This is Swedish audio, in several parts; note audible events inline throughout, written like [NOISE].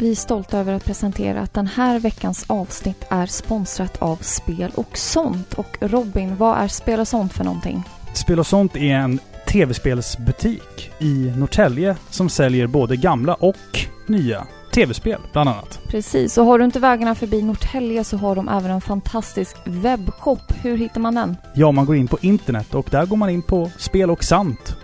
Vi är stolta över att presentera att den här veckans avsnitt är sponsrat av Spel och sånt. Och Robin, vad är Spel och sånt för någonting? Spel och sånt är en tv-spelsbutik i Norrtälje som säljer både gamla och nya tv-spel, bland annat. Precis, och har du inte vägarna förbi Norrtälje så har de även en fantastisk webbshop. Hur hittar man den? Ja, man går in på internet och där går man in på spelochsant.se och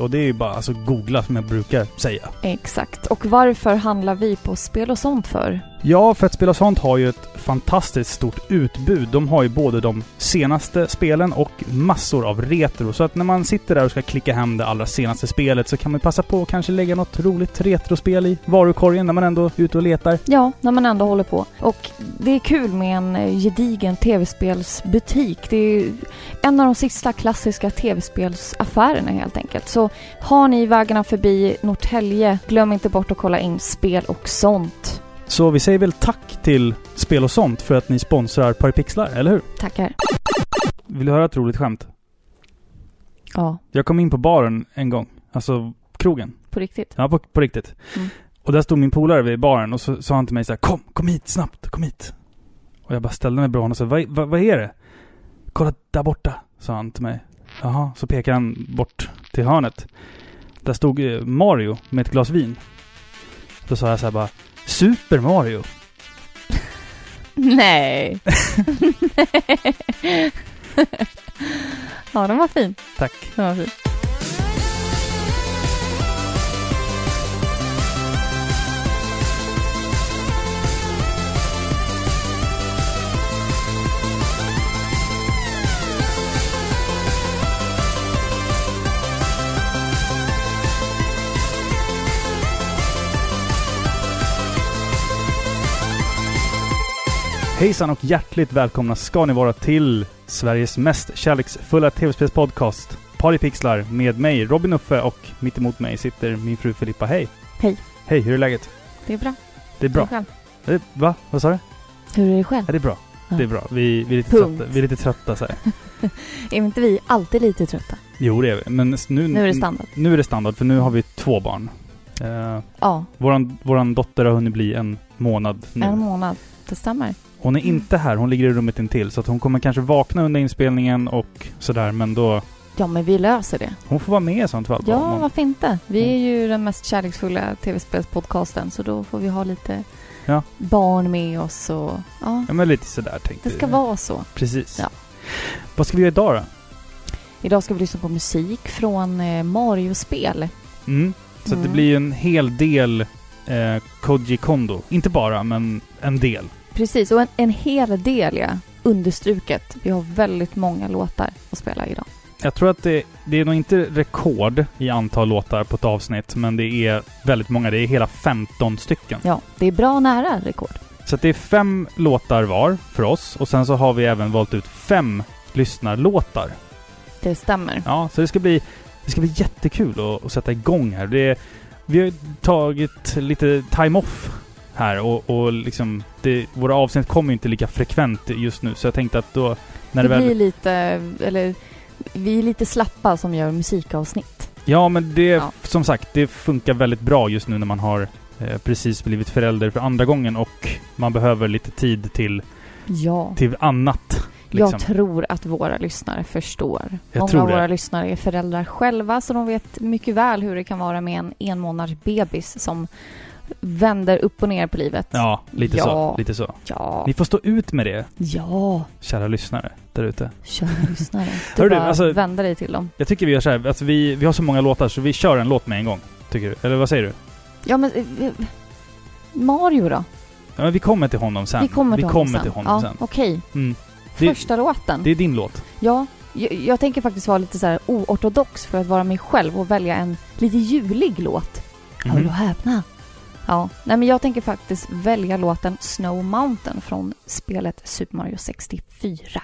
och det är ju bara alltså googla som jag brukar säga. Exakt. Och varför handlar vi på Spel och sånt för? Ja, för att Spel och sånt har ju ett fantastiskt stort utbud. De har ju både de senaste spelen och massor av retro. Så att när man sitter där och ska klicka hem det allra senaste spelet så kan man passa på att kanske lägga något roligt retrospel i varukorgen när man ändå är ute och letar. Ja, när man ändå håller på. Och det är kul med en eh, gedigen tv-spelsbutik. Det är en av de sista klassiska tv-spelsaffärerna helt enkelt. Så har ni vägarna förbi Norrtälje, glöm inte bort att kolla in spel och sånt. Så vi säger väl tack till Spel och sånt för att ni sponsrar Paripixlar, eller hur? Tackar. Vill du höra ett roligt skämt? Ja, Jag kom in på baren en gång. Alltså krogen. på riktigt. Ja, på, på riktigt. Mm. Och där stod min polare vid baren och så sa han till mig så här: Kom, kom hit snabbt, kom hit. Och jag bara ställde mig bra och sa vad, vad, vad är det? Kolla där borta, sa han till mig. Jaha, så pekade han bort till hörnet. Där stod eh, Mario med ett glas vin. Då sa jag så här bara Super Mario. Nej. [LAUGHS] [LAUGHS] ja, den var fin. Tack. Den var fin. Hejsan och hjärtligt välkomna ska ni vara till Sveriges mest kärleksfulla tv-spelspodcast Paripixlar med mig Robin Uffe och mitt emot mig sitter min fru Filippa. Hej! Hej. Hej, hur är läget? Det är bra. Det är bra. Själv? Det, va? Vad sa du? Hur är det själv? Ja, det är bra. Ja. Det är bra. Vi, vi, är lite Punkt. trötta, vi är lite trötta så här. [LAUGHS] Är inte vi alltid lite trötta? Jo, det är vi. Men nu, Nu är det standard. Nu är det standard, för nu har vi två barn. Uh, Ja, våran, våran dotter har hunnit bli en månad nu. en månad. Det stämmer. Hon är inte här, hon ligger i rummet intill. Så att hon kommer kanske vakna under inspelningen och sådär. Men då... Ja, men vi löser det. Hon får vara med i sånt fall. Ja, hon- varför inte? Vi Mm. är ju den mest kärleksfulla tv-spelspodcasten, så då får vi ha lite Ja. barn med oss och... Ja, Ja, men lite sådär tänkte det ska vi. vara så. Precis. Ja. Vad ska vi göra idag då? Idag ska vi lyssna på musik från eh, Mario-spel. Mm. Så att det Mm. blir ju en hel del eh, Koji Kondo. Inte bara, men en del. Precis, och en, en hel del, ja. Understruket. Vi har väldigt många låtar att spela idag. Jag tror att det, det är nog inte rekord i antal låtar på ett avsnitt, men det är väldigt många. Det är hela 15 stycken. Ja, det är bra nära rekord. Så det är fem låtar var för oss och sen så har vi även valt ut fem lyssnarlåtar. Det stämmer. Ja, så det ska bli, det ska bli jättekul att, att sätta igång här. Det, vi har tagit lite time-off här och, och liksom det, våra avsnitt kommer ju inte lika frekvent just nu så jag tänkte att då när det det, väl... blir lite, eller vi är lite slappa som gör musikavsnitt. Ja, men det, Ja. som sagt, det funkar väldigt bra just nu när man har eh, precis blivit förälder för andra gången och man behöver lite tid till, Ja. till annat. Liksom. Jag tror att våra lyssnare förstår. Jag Många av våra lyssnare är föräldrar själva så de vet mycket väl hur det kan vara med en en månaders bebis som vänder upp och ner på livet. Ja, lite Ja. så. Lite så. Ja. Ni får stå ut med det, Ja, kära lyssnare där ute. kära [LAUGHS] lyssnare. Du du, bara alltså- vänder dig till dem. Jag tycker vi gör så här, alltså vi, vi har så många låtar så vi kör en låt med en gång. Tycker du? Eller vad säger du? Ja, men... eh, Mario då? Ja, men vi kommer till honom sen. Vi kommer till honom kommer sen. till honom ja, sen. Okej. Mm. Det- Första låten. Det är din låt. Ja, jag, jag tänker faktiskt vara lite så här oortodox för att vara mig själv och välja en lite julig låt. Hör Mhm. och häpna. Ja, nej men jag tänker faktiskt välja låten Snow Mountain från spelet Super Mario 64.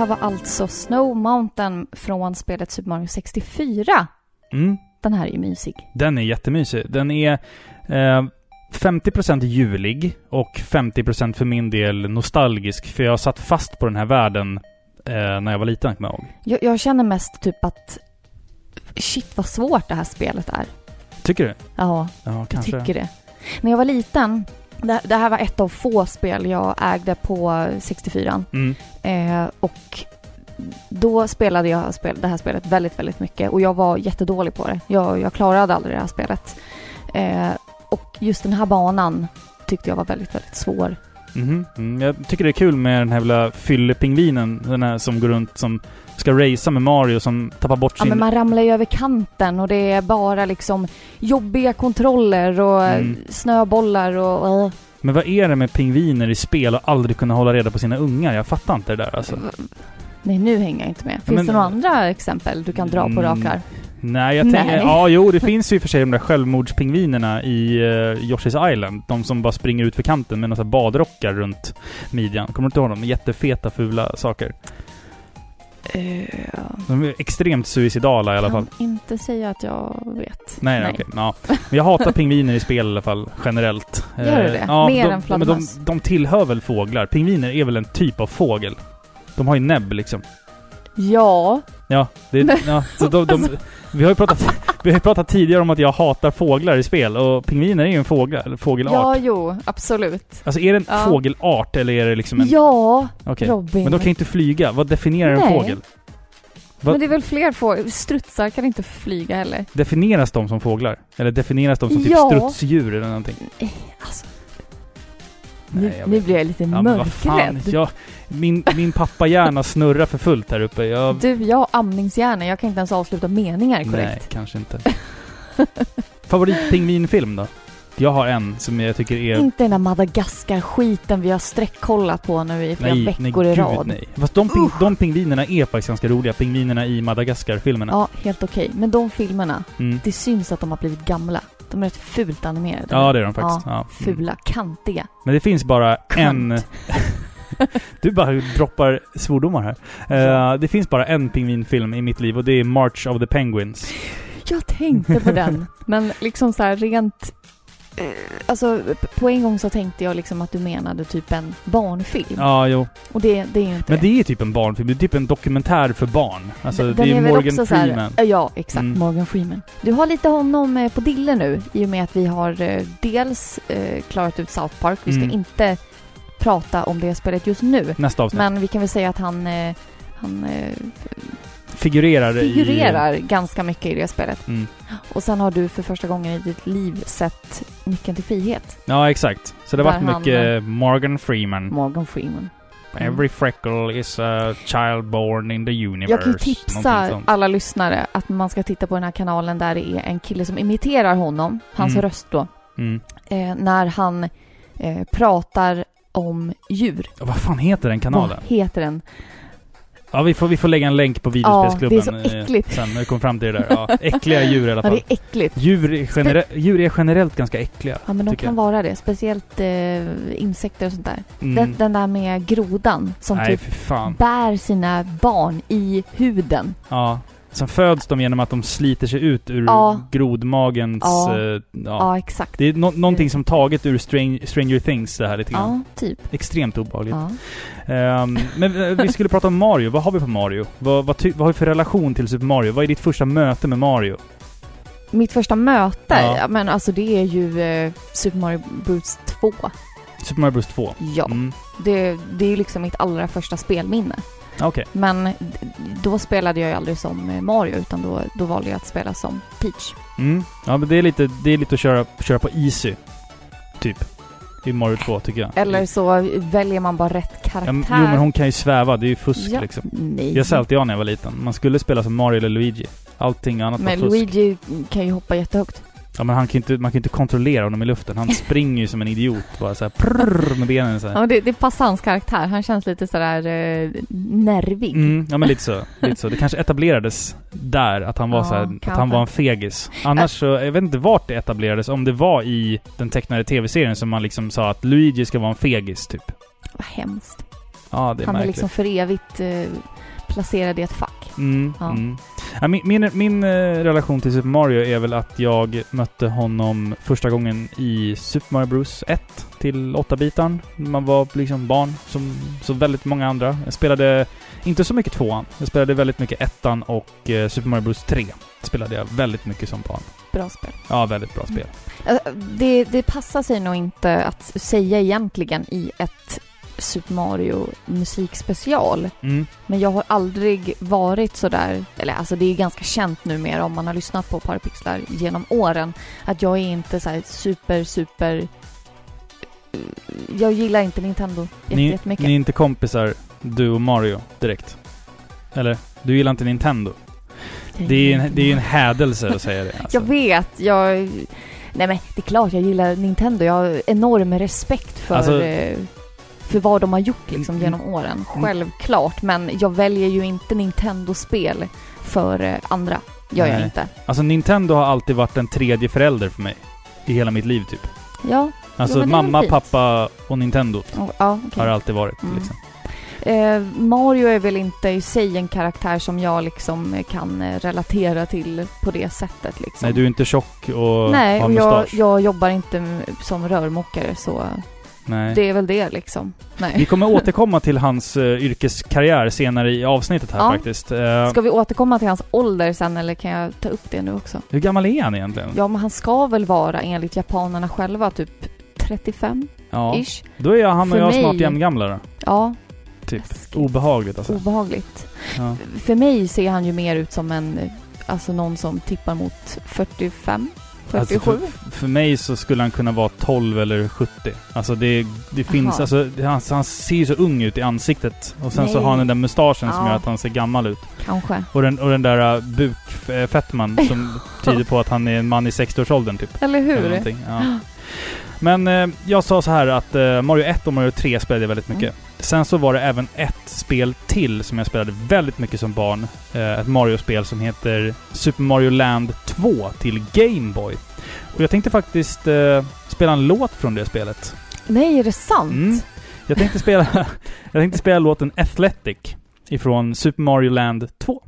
Här var alltså Snow Mountain från spelet Super Mario 64. Mm. Den här är ju mysig. Den är jättemysig. Den är eh, 50% julig och 50% för min del nostalgisk. För jag satt fast på den här världen eh, när jag var liten, kommer jag ihåg. Jag, jag känner mest typ att shit vad svårt det här spelet är. Tycker du? Ja, Ja, jag kanske. tycker det. När jag var liten, det, det här var ett av få spel jag ägde på 64. Mm. Eh, och då spelade jag spel, det här spelet väldigt, väldigt mycket och jag var jättedålig på det. Jag, jag klarade aldrig det här spelet. Eh, och just den här banan tyckte jag var väldigt, väldigt svår. Mhm. Mm. Jag tycker det är kul med den här jävla fyllepingvinen. Den här som går runt som ska racea med Mario som tappar bort Ja, sin... men man ramlar ju över kanten och det är bara liksom jobbiga kontroller och Mm. snöbollar och... eh. Men vad är det med pingviner i spel och aldrig kunna hålla reda på sina ungar? Jag fattar inte det där alltså. Nej, nu hänger jag inte med. Finns men- det några andra exempel du kan dra på Mm. rak arm? Nej, jag Nej. tänker... Ja, jo, det finns ju i och för sig de där självmordspingvinerna i uh, Yoshi's Island. De som bara springer ut för kanten med några badrockar runt midjan. Kommer du inte ihåg dem? Jättefeta, fula saker. De är extremt suicidala i alla fall. Kan inte säga att jag vet. Nej, nej. okej. Ja. Men jag hatar pingviner i spel i alla fall, generellt. [LAUGHS] Gör du Eh, det? Ja, Mer de, än men de, fladdermöss? de tillhör väl fåglar? Pingviner är väl en typ av fågel? De har ju näbb liksom. Ja. Ja, det, ja så de, de, vi har ju pratat, vi har ju pratat tidigare om att jag hatar fåglar i spel och pingviner är ju en fågel, fågelart. Ja, jo, absolut. Alltså är det en Ja. fågelart eller är det liksom en... Ja, Okej. Robin. Men de kan ju inte flyga. Vad definierar en Nej. fågel? vad- Men det är väl fler fåglar? Strutsar kan inte flyga heller. Definieras de som fåglar? Eller definieras de som typ Ja. strutsdjur eller någonting? Alltså, Nej, nu, nu blir jag lite Ja, mörkrädd. Jag, min, min pappa hjärna snurrar för fullt här uppe. Jag, Du, jag har amningshjärna. Jag kan inte ens avsluta meningar nej, korrekt. kanske inte. [LAUGHS] Favoritpingvinfilm då? Jag har en som jag tycker är... Inte den där Madagaskar-skiten vi har streckkollat på nu i flera nej, veckor nej, i rad. nej. Fast de, ping, de pingvinerna är faktiskt ganska roliga. Pingvinerna i Madagaskar-filmerna. Ja, helt okej. Men de filmerna, Mm. det syns att de har blivit gamla. De är rätt fult animerade. Ja, det är de faktiskt. Ja. Mm. Fula, kantiga. Men det finns bara en... [LAUGHS] [LAUGHS] Du bara droppar svordomar här. Eh, det finns bara en pingvinfilm i mitt liv och det är March of the Penguins. Jag tänkte på den, [LAUGHS] men liksom så här rent... eh, Alltså, på en gång så tänkte jag liksom att du menade typ en barnfilm. Ja, jo. Och det, det är ju inte Men det är typ en barnfilm. Det är typ en dokumentär för barn. Alltså, Den det är, väl Morgan också så här- Freeman. Ja, exakt. Mm. Morgan Freeman. Du har lite honom eh, på dille nu i och med att vi har dels klarat ut South Park. Vi ska Mm. inte prata om det spelet just nu. Nästa avsnitt. Men vi kan väl säga att han, eh, han eh, figurerar, figurerar ganska mycket i det spelet. i... Mm. Och sen har du för första gången i ditt liv sett Nyckeln till frihet. Ja, exakt. Så det har varit han, mycket Morgan Freeman. Morgan Freeman. Mm. Every freckle is a child born in the universe. Jag kan tipsa alla lyssnare att man ska titta på den här kanalen där det är en kille som imiterar honom, hans Mm. röst då, Mm. eh, när han eh, pratar om djur. Vad fan heter den kanalen? Vad heter den? Ja, vi får, vi får lägga en länk på videospelsklubben. Ja, det är så eh, äckligt. Sen när vi kommer fram till det där. Ja, äckliga [LAUGHS] djur i alla Ja, det fall. är äckligt. Djur är, genere- djur är generellt ganska äckliga. Ja, men de kan jag. vara det. Speciellt eh, insekter och sånt där. Mm. Den, den där med grodan som Nej, typ bär sina barn i huden. Ja. Sen föds de genom att de sliter sig ut ur Ja. grodmagens... Ja. eh, Ja. Ja, exakt. Det är nå- någonting som taget ur Stran- Stranger Things det här lite grann. Ja, typ. Extremt obehagligt. Ehm, men eh, vi skulle prata om Mario. Vad har vi på Mario? Vad, vad, vad har vi för relation till Super Mario? Vad är ditt första möte med Mario? Mitt första möte? Ja. Men alltså det är ju eh, Super Mario Bros 2. Super Mario Bros 2? Ja. Mm. Det, det är ju liksom mitt allra första spelminne. Okej. Men då spelade jag ju aldrig som Mario utan då, då valde jag att spela som Peach. Mm. Ja, men det är lite, det är lite att köra, köra på easy. Typ. I Mario 2 tycker jag. Eller så väljer man bara rätt Ja, karaktär. men, jo, men hon kan ju sväva. Det är ju fusk Ja, liksom. Nej. Jag sa alltid jag när jag var liten. Man skulle spela som Mario eller Luigi. Allting annat Men var fusk. Luigi kan ju hoppa jättehögt. Ja, men han kan inte, man kan inte kontrollera honom i luften. Han springer ju som en idiot. Bara såhär prrrr med benen så här. Ja, det, det passar hans karaktär. Han känns lite sådär eh, nervig. Mm, ja men lite så. Lite så. Det kanske etablerades där, att han var Ja, så här, att han var en fegis. Annars så, jag vet inte vart det etablerades. Om det var i den tecknade tv-serien som man liksom sa att Luigi ska vara en fegis, typ. Vad hemskt. Ja, det är Han är märkligt. liksom för evigt eh, placerad i ett fack. Mm, Ja. mm. Min min, min eh, relation till Super Mario är väl att jag mötte honom första gången i Super Mario Bros 1 till 8-bitaren. Man var liksom barn, som så väldigt många andra. Jag spelade inte så mycket tvåan. Jag spelade väldigt mycket ettan och eh, Super Mario Bros 3 spelade jag väldigt mycket som barn. Bra spel. Ja, väldigt bra spel. Eh, Det, det passar sig nog inte att säga egentligen i ett Super Mario musikspecial. Mm. Men jag har aldrig varit så där, eller alltså det är ganska känt numera om man har lyssnat på Parapixlar genom åren, att jag är inte så här super, super... Jag gillar inte Nintendo Ni, jättemycket. ni är inte kompisar, du och Mario, direkt? Eller? Du gillar inte Nintendo? Jag Det är ju en, det är en hädelse att säga det. [LAUGHS] Alltså. Jag vet, jag... Nej men det är klart jag gillar Nintendo. Jag har enorm respekt för, Alltså- eh, för vad de har gjort liksom Mm. genom åren. Självklart. Men jag väljer ju inte Nintendo-spel för eh, andra. Gör jag Nej. inte. Alltså Nintendo har alltid varit en tredje förälder för mig. I hela mitt liv typ. Ja, Alltså väl mamma, pappa och Nintendo och- ja okej. har alltid varit. Mm. Liksom. Eh, Mario är väl inte i sig en karaktär som jag liksom eh, kan eh, relatera till på det sättet liksom. Nej, du är inte tjock och Nej, har och jag, jag jobbar inte som rörmokare så Nej. det är väl det liksom. Nej. Vi kommer återkomma till hans uh, yrkeskarriär senare i avsnittet här Ja. faktiskt. Eh, Ska vi återkomma till hans ålder sen eller kan jag ta upp det nu också? Hur gammal är han egentligen? Ja, men han ska väl vara enligt japanerna själva typ 35-ish. Ja. Då är han och För jag mig- snart jämngamla då. Ja, Typ. läskigt. Obehagligt alltså. obehagligt. Ja. För mig ser han ju mer ut som en, alltså någon som tippar mot 45, 47. Alltså för, för mig så skulle han kunna vara 12 eller 70. Alltså det, det finns, alltså han, han ser ju så ung ut i ansiktet. Och sen så Nej. har han den där mustaschen som Ja. gör att han ser gammal ut. Kanske. Och den, och den där uh, bukfettman som [LAUGHS] tyder på att han är en man i 60-årsåldern typ. Eller Eller hur? Ja. [GASPS] Men eh, jag sa så här att eh, Mario 1 och Mario 3 spelade jag väldigt mycket. Mm. Sen så var det även ett spel till som jag spelade väldigt mycket som barn. Eh, ett Mario-spel som heter Super Mario Land 2 till Game Boy. Och jag tänkte faktiskt eh, spela en låt från det spelet. Nej, är det sant? Mm. Jag tänkte spela, [LAUGHS] jag tänkte spela låten Athletic ifrån Super Mario Land 2.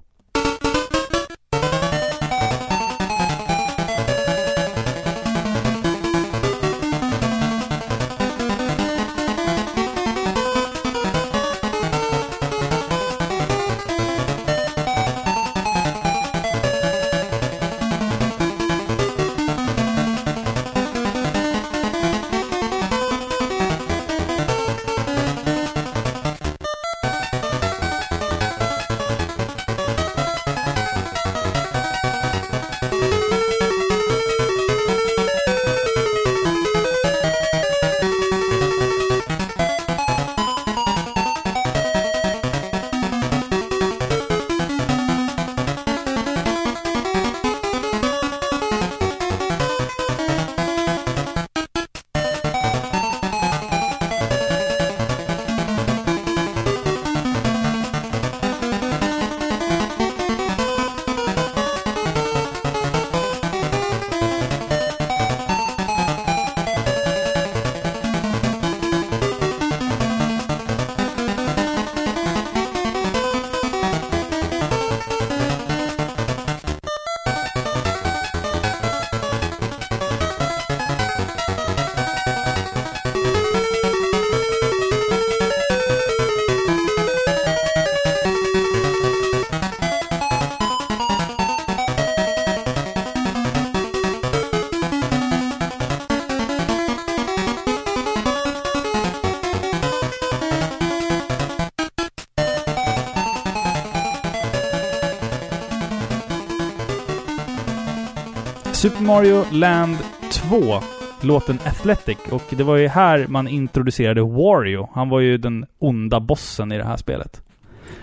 Låten Athletic. Och det var ju här man introducerade Wario. Han var ju den onda bossen i det här spelet.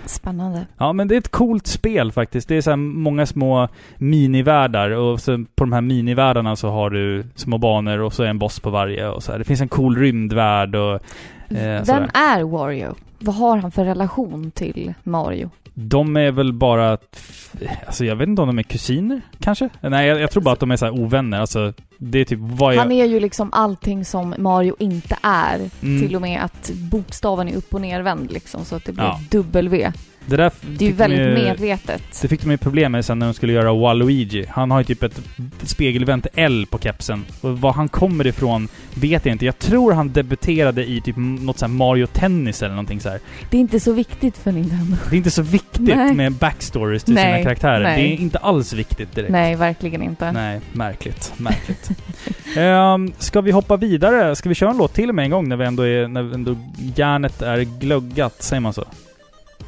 Spännande. Ja, men det är ett coolt spel faktiskt. Det är så många små minivärldar och så på de här minivärldarna så har du små banor och så är en boss på varje och så här. Det finns en cool rymdvärld och eh, Vem sådär. är Wario? Vad har han för relation till Mario? De är väl bara... Alltså jag vet inte om de är kusiner, kanske? Nej, jag, jag tror bara att de är så ovänner. Alltså, Det är typ vad jag... Han är ju liksom allting som Mario inte är. Mm. Till och med att bokstaven är upp och nervänd liksom så att det blir Ja. W. Det där Det är ju de väldigt ju- medvetet. Det fick de ju problem med sen när de skulle göra Waluigi. Han har ju typ ett spegelvänt L på kepsen. Och var han kommer ifrån vet jag inte. Jag tror han debuterade i typ något sånt här Mario Tennis eller någonting så här. Det är inte så viktigt för Nintendo. Det är inte så viktigt [LAUGHS] Nej. med backstories till sina Nej, karaktärer. nej. Det är inte alls viktigt direkt. Nej, verkligen inte. Nej, märkligt. Märkligt. Um, [LAUGHS] ska vi hoppa vidare? Ska vi köra en låt till med en gång när vi ändå är... När ändå järnet är glöggat? Säger man så?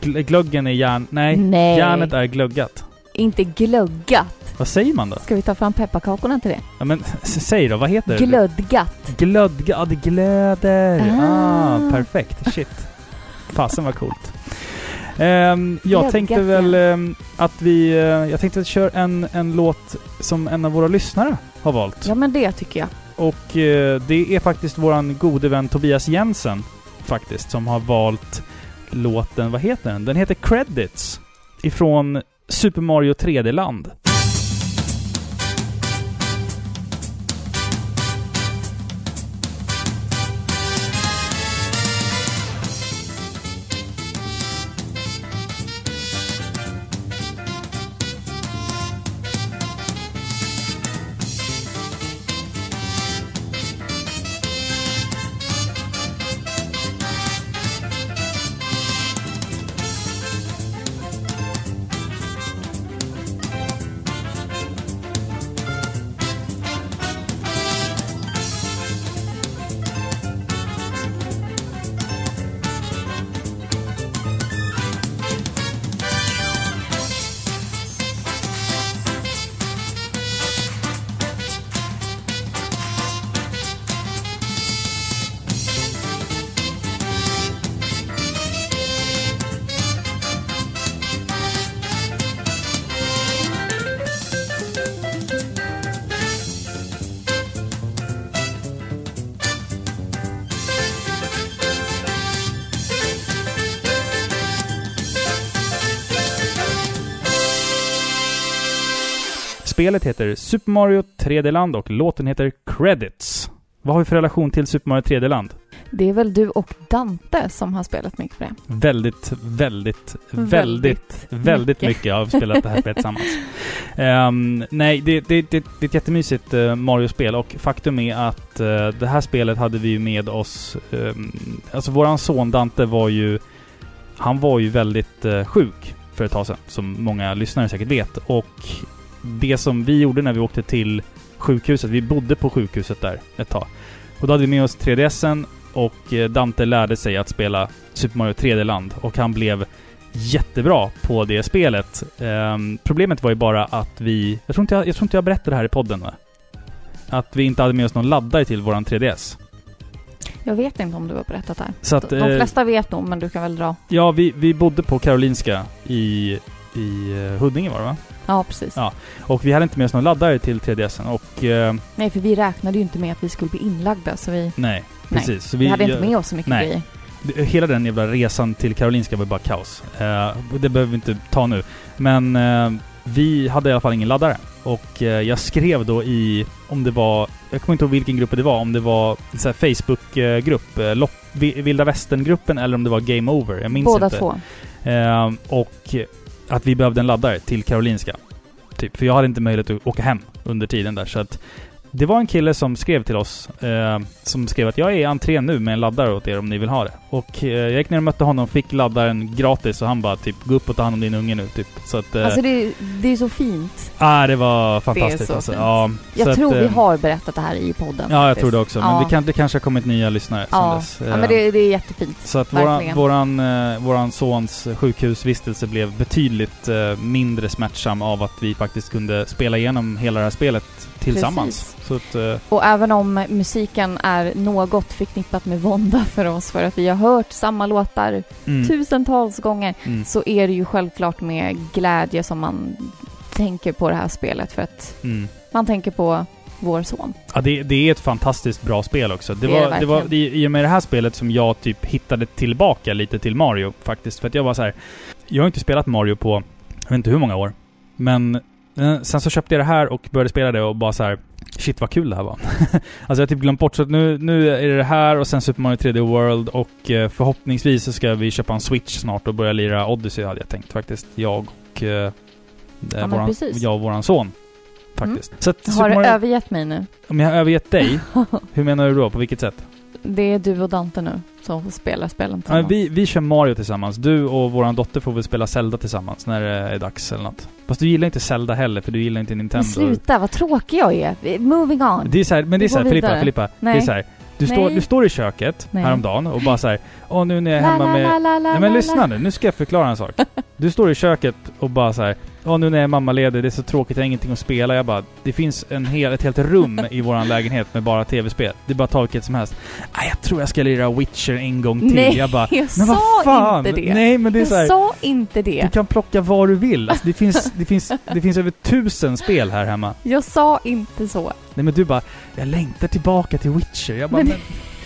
Gl- glöggen är järn... Nej. Nej. Järnet är glöggat. Inte glöggat. Vad säger man då? Ska vi ta fram pepparkakorna till det? Ja, men säg då, vad heter det? Glödgat. Glödga, ja det glöder. Ah, Ah. perfekt. Shit. Fasen vad coolt. Ehm, jag Glödgat, tänkte väl ehm, att vi... eh, jag tänkte att köra en, en låt som en av våra lyssnare har valt. Ja, men det tycker jag. Och eh, det är faktiskt våran gode vän Tobias Jensen faktiskt som har valt låten, vad heter den? Den heter Credits. Ifrån Super Mario 3D-land. Heter Super Mario 3D-land och låten heter Credits. Vad har vi för relation till Super Mario 3D-land? Det är väl du och Dante som har spelat mycket på det? Väldigt, väldigt, väldigt, Väldigt mycket. mycket har spelat det här spelet tillsammans. [LAUGHS] Ehm, nej, det, det, det, det är ett jättemysigt uh, Mario-spel och faktum är att eh, det här spelet hade vi med oss... ehm, alltså våran son Dante var ju... Han var ju väldigt eh, sjuk för ett tag sedan, som många lyssnare säkert vet. Och det som vi gjorde när vi åkte till sjukhuset, vi bodde på sjukhuset där ett tag. Och då hade vi med oss 3DSen och eh, Dante lärde sig att spela Super Mario 3D-land och han blev jättebra på det spelet. Ehm, problemet var ju bara att vi... Jag tror, inte jag, jag tror inte jag berättade det här i podden va? Att vi inte hade med oss någon laddare till våran 3DS. Jag vet inte om du har berättat det här. Så att, De eh, flesta vet nog, men du kan väl dra. Ja, vi, vi bodde på Karolinska i, i eh, Huddinge var det va? Ja, precis. Ja. Och vi hade inte med oss någon laddare till 3DSen och... eh, Nej, för vi räknade ju inte med att vi skulle bli inlagda, så vi, nej, precis. Så vi, hade inte med oss så mycket nej. grejer. Hela den jävla resan till Karolinska var bara kaos. Eh, det behöver vi inte ta nu. Men eh, vi hade i alla fall ingen laddare. Och eh, jag skrev då i, om det var, jag kommer inte ihåg vilken grupp det var, om det var Facebook-grupp, eh, Vi- Vilda Västern-gruppen eller om det var Game Over. Jag minns Båda inte. två. Eh, och att vi behövde en laddare till Karolinska. Typ, för jag hade inte möjlighet att åka hem under tiden där. Så att det var en kille som skrev till oss, eh, som skrev att jag är i entrén nu med en laddare åt er om ni vill ha det. Och eh, jag gick ner och mötte honom, fick laddaren gratis och han bara typ gå upp och ta hand om din unge nu typ. Så att... Eh, Alltså det, det är så fint. ah, det var fantastiskt så alltså. fint. Ja, Jag så tror att, vi eh, har berättat det här i podden. Ja, jag faktiskt. tror det också. Men ja. det, kan, det kanske har kommit nya lyssnare ja. dess. ja, Eh, men det, det är jättefint. Så att våran, Verkligen. våran, eh, våran sons sjukhusvistelse blev betydligt eh, mindre smärtsam av att vi faktiskt kunde spela igenom hela det här spelet tillsammans. Så att, eh, Och även om musiken är något förknippat med vånda för oss, för att vi har hört samma låtar mm, tusentals gånger, mm, så är det ju självklart med glädje som man tänker på det här spelet, för att mm. man tänker på vår son. Ja, det, det är ett fantastiskt bra spel också. Det, Det var, det det var i, i och med det här spelet som jag typ hittade tillbaka lite till Mario faktiskt. För att jag var så här. Jag har inte spelat Mario på, jag vet inte hur många år. Men sen så köpte jag det här och började spela det och bara så här. Shit vad kul det här var. [LAUGHS] alltså jag har typ glömt bort så att nu, nu är det det här och sen Super Mario 3D World och eh, förhoppningsvis så ska vi köpa en Switch snart och börja lira Odyssey hade jag tänkt faktiskt. Jag och eh, men våran, precis. jag och våran son. Faktiskt. Så att Har Super du Mario, övergett mig nu? om jag har övergett dig, [LAUGHS] hur menar du då? På vilket sätt? Det är du och Dante nu som får spela spelen tillsammans. vi, vi kör Mario tillsammans. Du och våran dotter får väl spela Zelda tillsammans när det är dags eller något. Fast du gillar inte Zelda heller för du gillar inte Nintendo. Men sluta, vad tråkig jag är. Moving on. Det är så här, men det är Vi så här, Filippa. Filippa. Nej. Det är så här, du, Nej. står, du står i köket Nej. häromdagen och bara så här, åh nu när jag är hemma la, med... la, la, Nej men lyssna nu, nu ska jag förklara en sak. Du står i köket och bara så här, åh nu när jag är mammaledig, det är så tråkigt, jag har ingenting att spela. Jag bara, det finns en hel, ett helt rum i våran lägenhet med bara tv-spel. Det är bara att ta vilket som helst. Nej, jag tror jag ska lira Witcher en gång till. Nej, jag bara, jag men vad sa fan? inte det. Nej men det är så här, jag sa inte du det. kan plocka vad du vill. Alltså, det, finns, det, finns, det finns över tusen spel här hemma. Jag sa inte så. Nej men du bara, jag längtar tillbaka till Witcher. Jag bara, Men- men,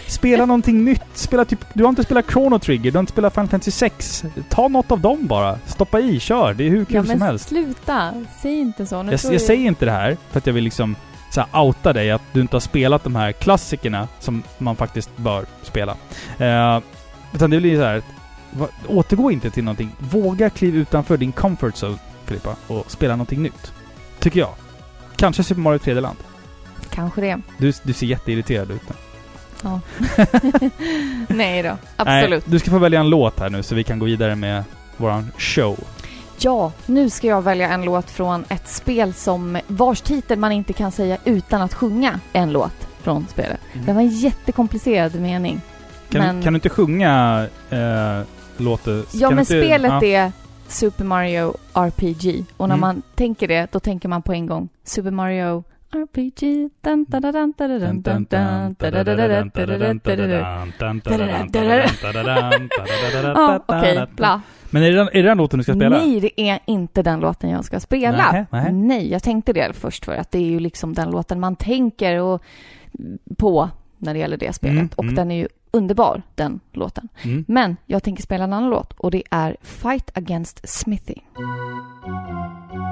spela [LAUGHS] någonting nytt. Spela typ, du har inte spelat Chrono Trigger, du har inte spelat Final Fantasy 6. Ta något av dem bara. Stoppa i, kör. Det är hur kul ja, som men helst. sluta. Säg inte så. Nu Jag, jag säger inte det här för att jag vill liksom så här, outa dig att du inte har spelat de här klassikerna som man faktiskt bör spela. Eh, utan det blir så här, återgå inte till någonting. Våga kliva utanför din comfort zone, Filippa, och spela någonting nytt. Tycker jag. Kanske Super Mario 3D-land. Kanske det. Du, du ser jätteirriterad ut. Ja. [LAUGHS] Nej då. Absolut. Nej, du ska få välja en låt här nu så vi kan gå vidare med våran show. Ja, nu ska jag välja en låt från ett spel som vars titel man inte kan säga utan att sjunga en låt från spelet. Det var en jättekomplicerad mening. Kan, men- du, kan du inte sjunga eh, låten? Ja, kan men inte, spelet ja. är Super Mario RPG. Och när Mm. man tänker det, då tänker man på en gång Super Mario RPG. Men är det, den, är det den låten du ska spela? Nej, det är inte den låten jag ska spela. Nej, nej. nej jag tänkte det först för att det är ju liksom den låten man tänker och, på när det gäller det spelet. Mm, och mm. den är ju underbar, den låten. Mm. Men jag tänker spela en annan låt och det är Fight Against Smithy. Mm.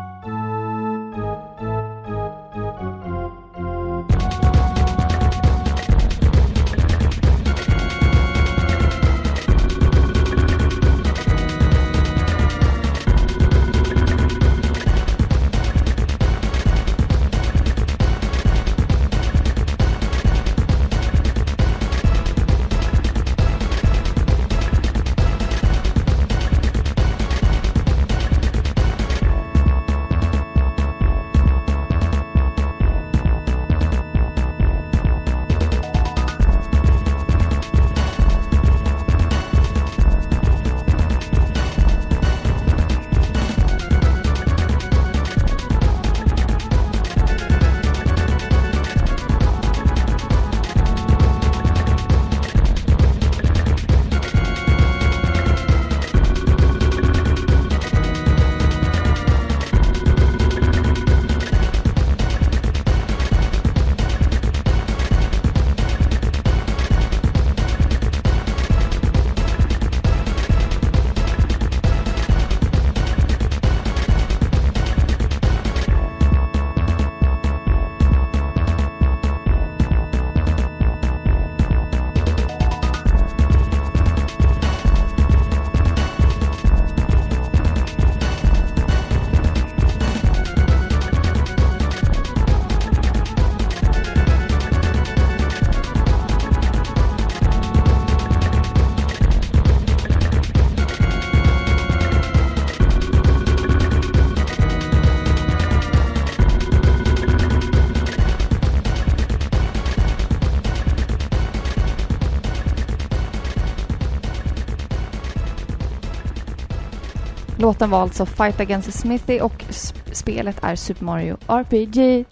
Låten var alltså Fight Against Smithy och sp spelet är Super Mario RPG.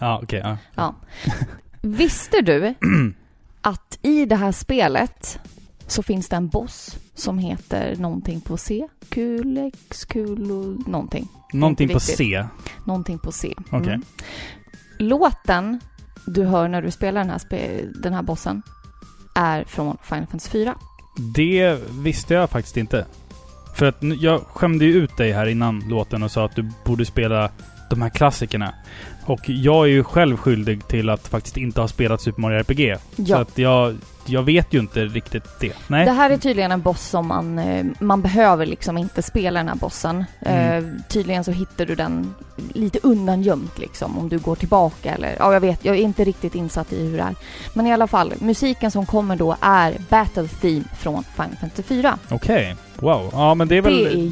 Ja, okej. Ja. ja. Visste du att i det här spelet så finns det en boss som heter någonting på C? Kulex, kulo, någonting. Någonting på C? Någonting på C. Okej. Okay. Mm. Låten du hör när du spelar den här, den här bossen är från Final Fantasy 4. Det visste jag faktiskt inte. För att jag skämde ju ut dig här innan låten och sa att du borde spela de här klassikerna. Och jag är ju själv skyldig till att faktiskt inte ha spelat Super Mario RPG. Så Ja. att jag, jag vet ju inte riktigt det. Nej. Det här är tydligen en boss som man, eh, man behöver liksom inte spela den här bossen. Mm. Eh, tydligen så hittar du den lite undangömt liksom om du går tillbaka eller, ja jag vet, jag är inte riktigt insatt i hur det är. Men i alla fall, musiken som kommer då är Battle Theme från Final Fantasy 4. Okej. Wow. Ja, men det är väl... Det är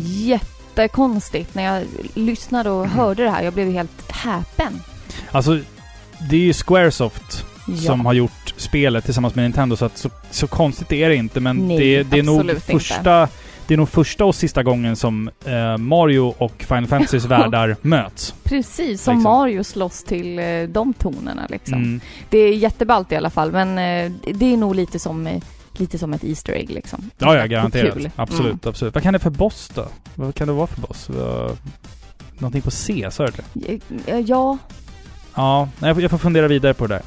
jättekonstigt när jag lyssnade och hörde det här. Jag blev helt häpen. Alltså, det är ju Squaresoft Ja. som har gjort spelet tillsammans med Nintendo, så att så, så konstigt är det inte. Men Nej, det, det är nog inte. första... Det är nog första och sista gången som eh, Mario och Final Fantasys [LAUGHS] världar möts. Precis, som Liksom. Mario slåss till eh, de tonerna liksom. Mm. Det är jätteballt i alla fall, men eh, det är nog lite som, eh, lite som ett Easter egg liksom. Ja, ja, garanterat. kul. Absolut, absolut. Vad kan det för boss då? Vad kan det vara för boss? Någonting på C, sa du det? Mm. Ja, Ja, jag får- fundera vidare på det där.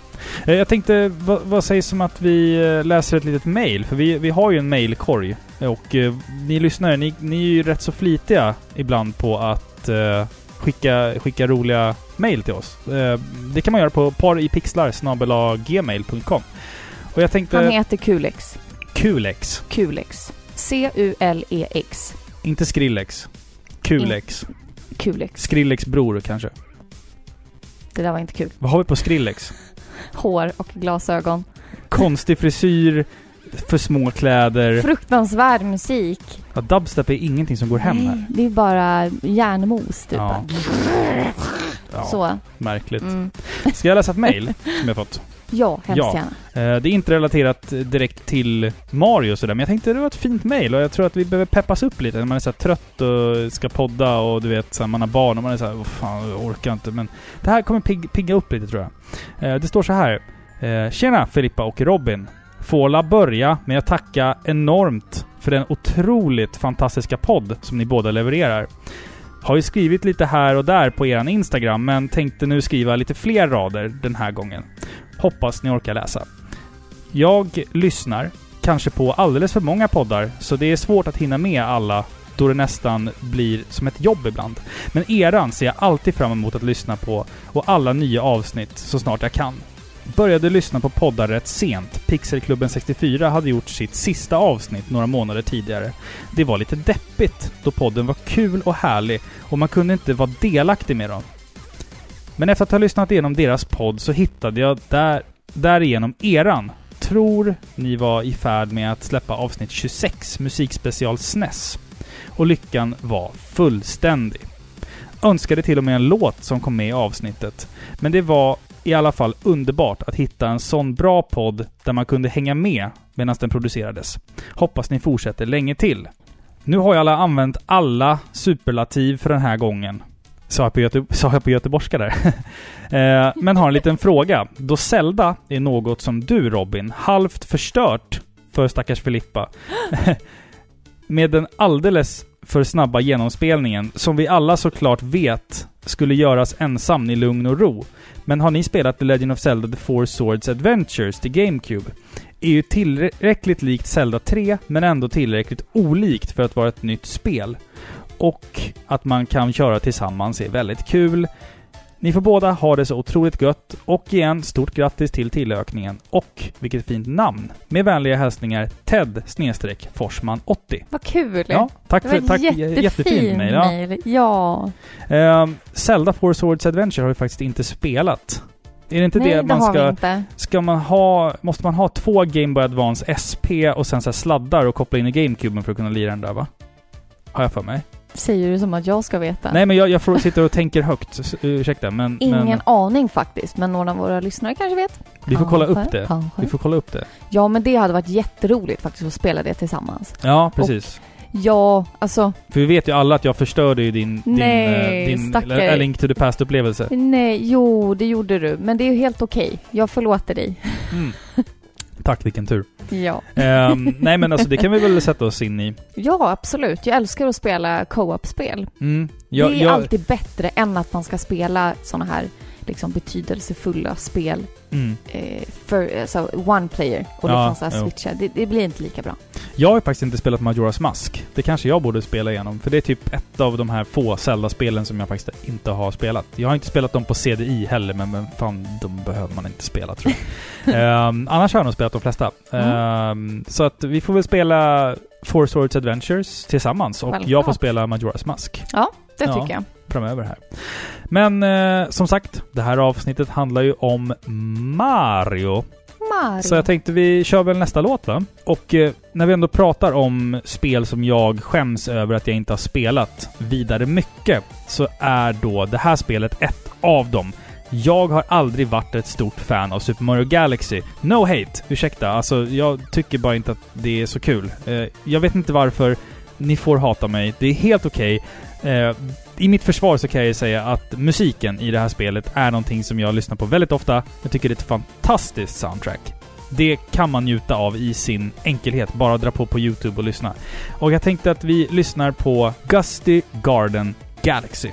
Eh, Jag tänkte, vad, vad sägs om att vi eh, läser ett litet mail? För vi, vi har ju en mailkorg. Och eh, ni lyssnare, ni, ni är ju rätt så flitiga ibland på att eh, skicka, skicka roliga mail till oss. Eh, det kan man göra på paripixlar gmail.com. Och jag tänkte... han heter Kulex. Kulex. Kulex. C-U-L-E-X. Inte Skrillex. Kulex. Kulex. Skrillex bror kanske. Det där var inte kul. Vad har vi på Skrillex? Hår och glasögon. Konstig frisyr, för små kläder. Fruktansvärd musik. Ja, dubstep är ingenting som går hem här. Det är bara järnmos typ. Ja. Ja, Så. märkligt. Mm. Ska jag läsa ett mail som jag fått? Ja, hemskt Ja. gärna. Eh, Det är inte relaterat direkt till Mario och sådär, men jag tänkte det var ett fint mail och jag tror att vi behöver peppas upp lite. När man är så trött och ska podda och du vet, så man har barn och man är så här, "Åh, fan, jag orkar inte. Men det här kommer pig, pigga upp lite tror jag. Eh, Det står så här. eh, Tjena Filippa och Robin. Fåla börja med att tacka enormt för den otroligt fantastiska podd som ni båda levererar. Har ju skrivit lite här och där på eran Instagram, men tänkte nu skriva lite fler rader den här gången. Hoppas ni orkar läsa. Jag lyssnar kanske på alldeles för många poddar, så det är svårt att hinna med alla då det nästan blir som ett jobb ibland. Men eran ser jag alltid fram emot att lyssna på och alla nya avsnitt så snart jag kan. Började lyssna på poddar rätt sent. Pixelklubben 64 hade gjort sitt sista avsnitt några månader tidigare. Det var lite deppigt då podden var kul och härlig och man kunde inte vara delaktig med dem. Men efter att ha lyssnat igenom deras podd så hittade jag där, därigenom eran. Tror ni var i färd med att släppa avsnitt 26, musikspecial SNES. Och lyckan var fullständig. Önskade till och med en låt som kom med i avsnittet. Men det var i alla fall underbart att hitta en sån bra podd där man kunde hänga med medan den producerades. Hoppas ni fortsätter länge till. Nu har jag alla använt alla superlativ för den här gången. Sa jag på, Göte sa jag på göteborgska där. [LAUGHS] eh, men har en liten fråga. Då Zelda är något som du Robin halvt förstört för stackars Filippa. [LAUGHS] med den alldeles för snabba genomspelningen, som vi alla såklart vet skulle göras ensam i lugn och ro. Men har ni spelat The Legend of Zelda The Four Swords Adventures till GameCube? Är ju tillräckligt likt Zelda 3, men ändå tillräckligt olikt för att vara ett nytt spel. Och att man kan köra tillsammans är väldigt kul. Ni får båda ha det så otroligt gött. Och igen, stort grattis till tillökningen. Och vilket fint namn! Med vänliga hälsningar Ted Forsman 80. Vad kul! Ja, tack det för tack, jättefin jättefint mejl. Ja. mejl. Ja. Ehm, Zelda Four Swords Adventure har vi faktiskt inte spelat. Är det inte Nej, det det man vi ska... inte. Ska man ha... Måste man ha två Game Boy Advance SP och sen så sladdar och koppla in i GameCuben för att kunna lira den där va? Har jag för mig. Säger du som att jag ska veta? Nej men jag, jag får, sitter och tänker högt. S- Ursäkta men... Ingen men aning faktiskt, men några av våra lyssnare kanske vet. vi får kolla upp det. Kanske. Vi får kolla upp det. Ja, men det hade varit jätteroligt faktiskt att spela det tillsammans. Ja, precis. Ja, alltså För vi vet ju alla att jag förstörde ju din... din, Nej, eh, din stackare. A Link to the Past-upplevelse. nej, jo, det gjorde du. Men det är ju helt okej. Jag förlåter dig. Mm. [LAUGHS] Tack, vilken tur. Ja. Ehm, nej men alltså det kan vi väl sätta oss in i. Ja, absolut. Jag älskar att spela co-op-spel. Mm. Jag, det är jag, alltid bättre än att man ska spela såna här liksom betydelsefulla spel mm. eh, för alltså one player och Ja, liksom så switcha. Det, det blir inte lika bra. Jag har faktiskt inte spelat Majora's Mask. Det kanske jag borde spela igenom. För det är typ ett av de här få Zelda-spelen som jag faktiskt inte har spelat. Jag har inte spelat dem på CDI heller, men, men fan, de behöver man inte spela tror jag. um, [LAUGHS] annars har jag nog spelat de flesta. Mm. Um, så att vi får väl spela Four Swords Adventures tillsammans. Och jag får spela Majora's Mask Ja, det Ja. tycker jag. Framöver här. Men eh, som sagt, det här avsnittet handlar ju om Mario. Mario. Så jag tänkte vi kör väl nästa låt va? Och eh, när vi ändå pratar om spel som jag skäms över att jag inte har spelat vidare mycket, så är då det här spelet ett av dem. Jag har aldrig varit ett stort fan av Super Mario Galaxy. No hate, ursäkta. Alltså, jag tycker bara inte att det är så kul. Eh, jag vet inte varför. Ni får hata mig. Det är helt okej. Eh, i mitt försvar så kan jag ju säga att musiken i det här spelet är någonting som jag lyssnar på väldigt ofta. Jag tycker det är ett fantastiskt soundtrack. Det kan man njuta av i sin enkelhet. Bara dra på på YouTube och lyssna. Och jag tänkte att vi lyssnar på Gusty Garden Galaxy.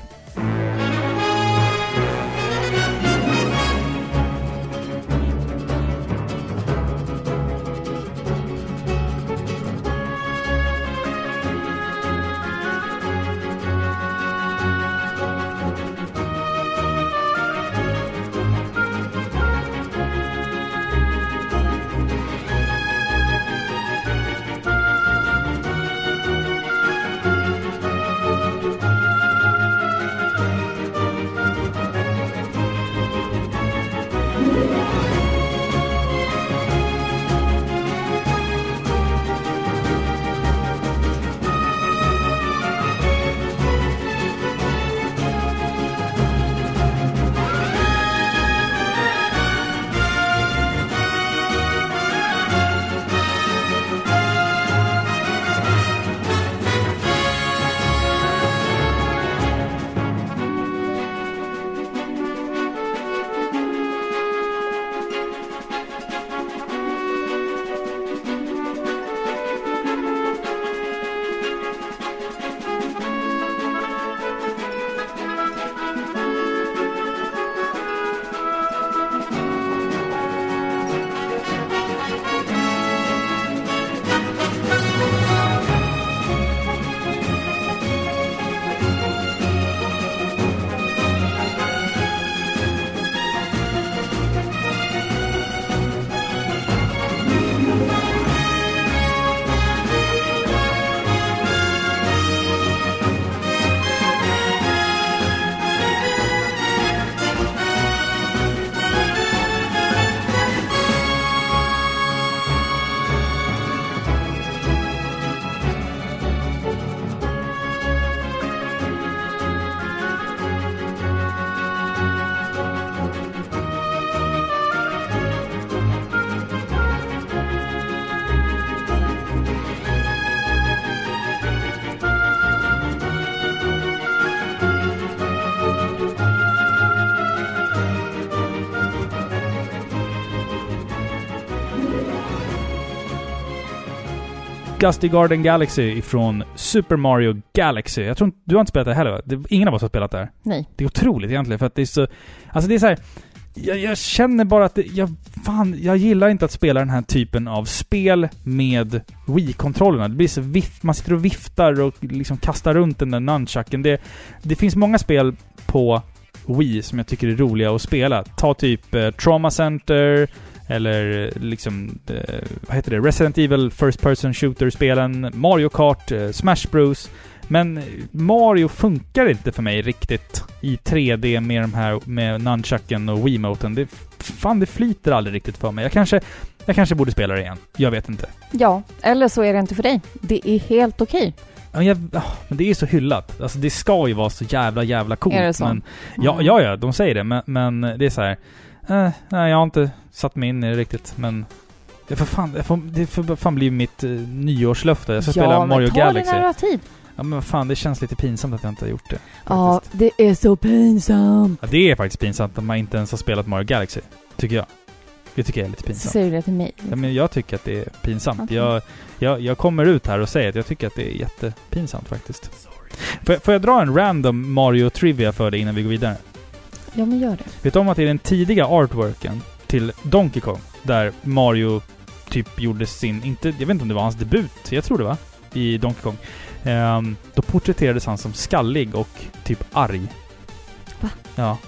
Gusty Garden Galaxy ifrån Super Mario Galaxy. Jag tror inte, du har inte spelat det heller va? Det, ingen av oss har spelat det här. Nej. Det är otroligt egentligen för att det är så... Alltså det är så här, jag, jag känner bara att det, jag... Fan, jag gillar inte att spela den här typen av spel med Wii-kontrollerna. Det blir så vift, man sitter och viftar och liksom kastar runt den där nunchucken. Det, det finns många spel på Wii som jag tycker är roliga att spela. Ta typ eh, Trauma Center, eller liksom, eh, vad heter det? Resident Evil First Person Shooter-spelen, Mario Kart, eh, Smash Bros. Men Mario funkar inte för mig riktigt i 3D med de här, med nunchucken och Wiimoten. Det, fan, det flyter aldrig riktigt för mig. Jag kanske, jag kanske borde spela det igen. Jag vet inte. Ja, eller så är det inte för dig. Det är helt okej. Men, jag, ah, men det är ju så hyllat. Alltså det ska ju vara så jävla, jävla coolt. Är det så? Men, ja, Mm. ja, ja, de säger det. Men, men det är så här. Eh, nej, jag har inte satt mig in i det riktigt. Men det får fan, det får, det får fan bli mitt eh, nyårslöfte. Jag ska spela ja, Mario men ta Galaxy. det när du har tid. Ja men fan, det känns lite pinsamt att jag inte har gjort det. Ja, faktiskt. det är så pinsamt. Ja, det är faktiskt pinsamt att man inte ens har spelat Mario Galaxy. Tycker jag. Det tycker jag är lite Så pinsamt. säger du det till mig. Ja, men jag tycker att det är pinsamt. Okej. Jag, jag, jag kommer ut här och säger att jag tycker att det är jättepinsamt faktiskt. Får jag, får jag dra en random Mario-trivia för dig innan vi går vidare? Ja, men gör det. Vet du om att det är den tidiga artworken till Donkey Kong, där Mario typ gjorde sin, inte, jag vet inte om det var hans debut, jag tror det var, i Donkey Kong. Ehm, då porträtterades han som skallig och typ arg. Va? Ja.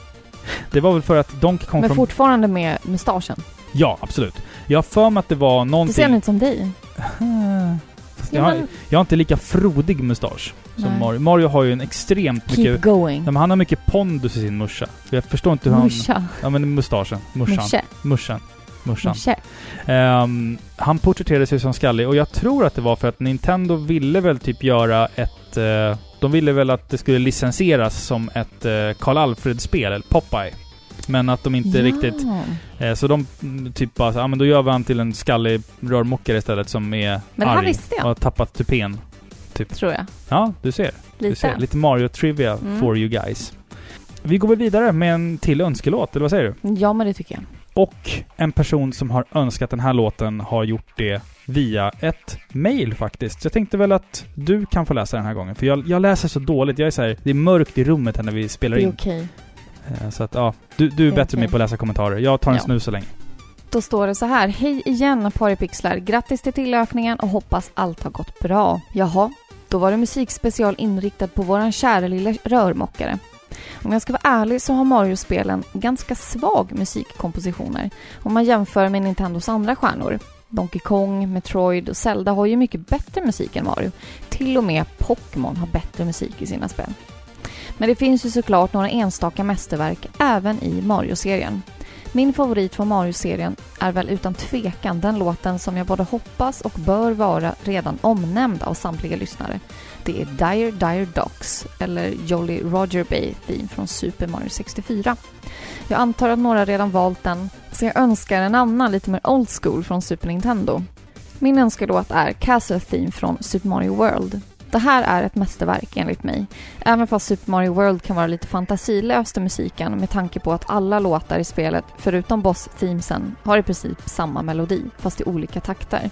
Det var väl för att Donkey Kong Men från... fortfarande med mustaschen. Ja, absolut. Jag har för mig att det var Det någonting... ser inte som dig. [LAUGHS] Jag, har, jag har inte lika frodig mustasch som Nej. Mario. Mario har ju en extremt Keep mycket... going. Nej, men han har mycket pondus i sin muscha. Jag förstår inte hur han... Muscha. Ja men mustaschen. Morsan. Musche. Morsan. Musche. Ehm, han porträtterade sig som skallig och jag tror att det var för att Nintendo ville väl typ göra ett... eh, de ville väl att det skulle licensieras som ett uh, Karl Alfred-spel, eller Popeye. Men att de inte ja. riktigt... eh, så de mm, typ bara ja men då gör vi han till en skallig rörmokare istället som är Men arg visste jag. och har tappat tupén. Tror jag. Ja, du ser. Du Lite. ser. Lite Mario-trivia Mm. for you guys. Vi går väl vidare med en till önskelåt, eller vad säger du? Ja, men det tycker jag. Och en person som har önskat den här låten har gjort det via ett mail faktiskt. Så jag tänkte väl att du kan få läsa den här gången. För jag, jag läser så dåligt. Jag är så här, det är mörkt i rummet här när vi spelar Det är in. okej. Eh, Så att ja, du, du är bättre med okej. på att läsa kommentarer. Jag tar en Ja. snus så länge. Då står det så här. Hej igen Paripixlar. Grattis till tillökningen och hoppas allt har gått bra. Jaha, då var det musikspecial inriktad på våran kära lilla rörmokare. Om jag ska vara ärlig så har Mario-spelen ganska svag musikkompositioner om man jämför med Nintendos andra stjärnor. Donkey Kong, Metroid och Zelda har ju mycket bättre musik än Mario. Till och med Pokémon har bättre musik i sina spel. Men det finns ju såklart några enstaka mästerverk även i Mario-serien. Min favorit från Mario-serien är väl utan tvekan den låten som jag både hoppas och bör vara redan omnämnd av samtliga lyssnare. Det är Dire Dire Docks, eller Jolly Roger Bay Theme från Super Mario 64. Jag antar att några redan valt den, så jag önskar en annan lite mer old school från Super Nintendo. Min önskelåt är Castle Theme från Super Mario World. Det här är ett mästerverk enligt mig. Även fast Super Mario World kan vara lite fantasilöst i musiken med tanke på att alla låtar i spelet, förutom boss-themesen, har i princip samma melodi, fast i olika takter.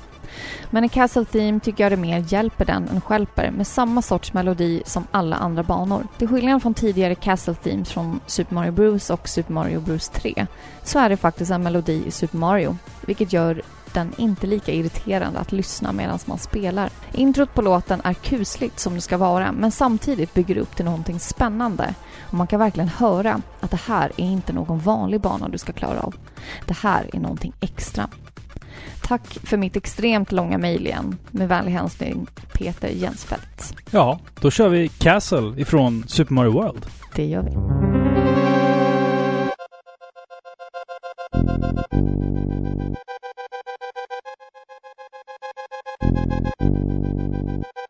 Men i Castle Theme tycker jag det mer hjälper den än stjälper med samma sorts melodi som alla andra banor. Till skillnad från tidigare Castle Themes från Super Mario Bros och Super Mario Bros 3 så är det faktiskt en melodi i Super Mario, vilket gör den inte lika irriterande att lyssna medan man spelar. Introt på låten är kusligt som det ska vara, men samtidigt bygger det upp till någonting spännande. Och man kan verkligen höra att det här är inte någon vanlig bana du ska klara av. Det här är någonting extra. Tack för mitt extremt långa mejl igen. Med vänlig hälsning Peter Jensfeldt. Ja, då kör vi Castle ifrån Super Mario World. Det gör vi. Thank あ!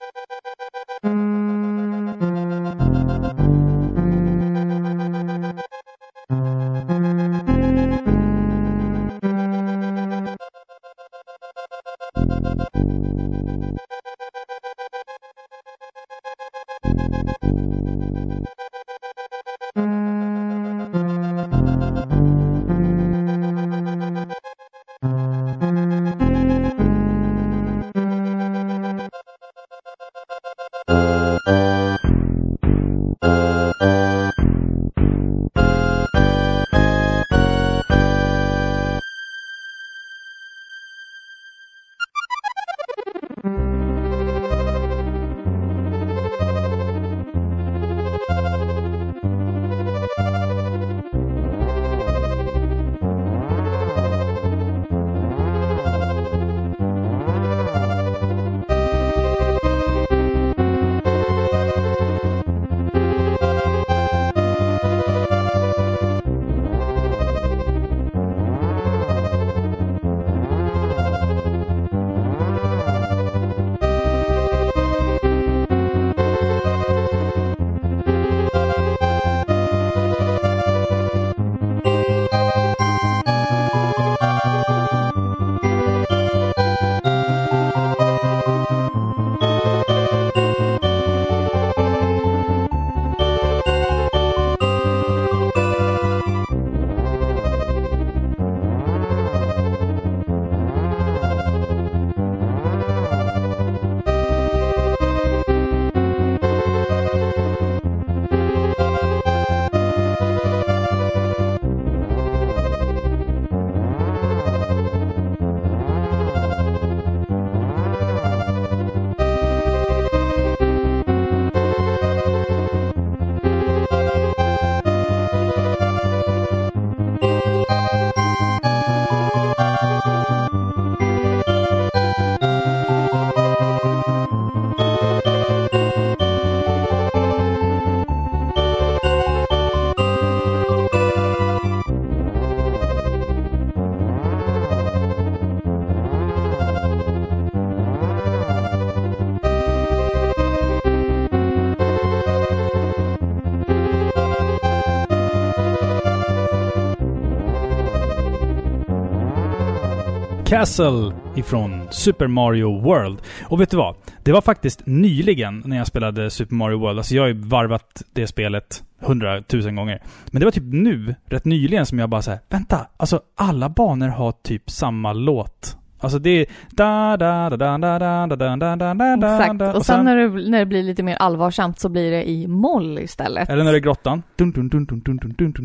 Castle ifrån Super Mario World. Och vet du vad? Det var faktiskt nyligen när jag spelade Super Mario World. Alltså jag har ju varvat det spelet hundratusen gånger. Men det var typ nu, rätt nyligen, som jag bara såhär, vänta, alltså alla banor har typ samma låt. Alltså det är da da da da da da da da da da da Exakt. da Och sen när det, när det blir lite mer allvarsamt så blir det i moll istället. Eller när det är grottan.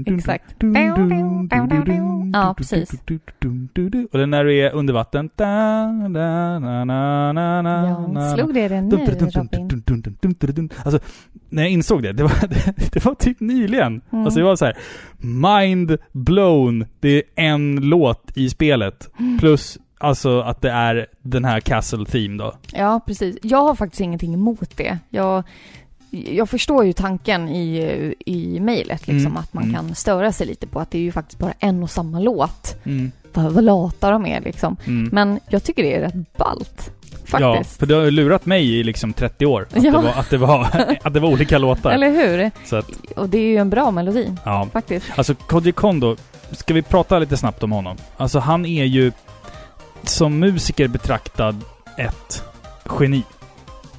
Exakt. Ja, precis. Och det är när det är under vatten. Da, da, na, slog det Dum, nu, Robin. Alltså, när jag insåg det, det var, det var typ nyligen. Mm. Alltså jag var så här, mind blown. Det är en låt i spelet. Mm. Plus, alltså att det är den här Castle Theme då. Ja, precis. Jag har faktiskt ingenting emot det. Jag, jag förstår ju tanken i, i mejlet, liksom, Mm, att man mm. kan störa sig lite på att det är ju faktiskt bara en och samma låt. Mm, Vad, vad lata de är liksom. mm. Men jag tycker det är rätt ballt. Ja, Faktiskt. för det har lurat mig i liksom 30 år. Att, Ja. det, var, att, det, var, [LAUGHS] att det var olika låtar. Eller hur? Så att, Och det är ju en bra melodi, ja. faktiskt. Alltså Koji Kondo, ska vi prata lite snabbt om honom? Alltså han är ju som musiker betraktad ett geni.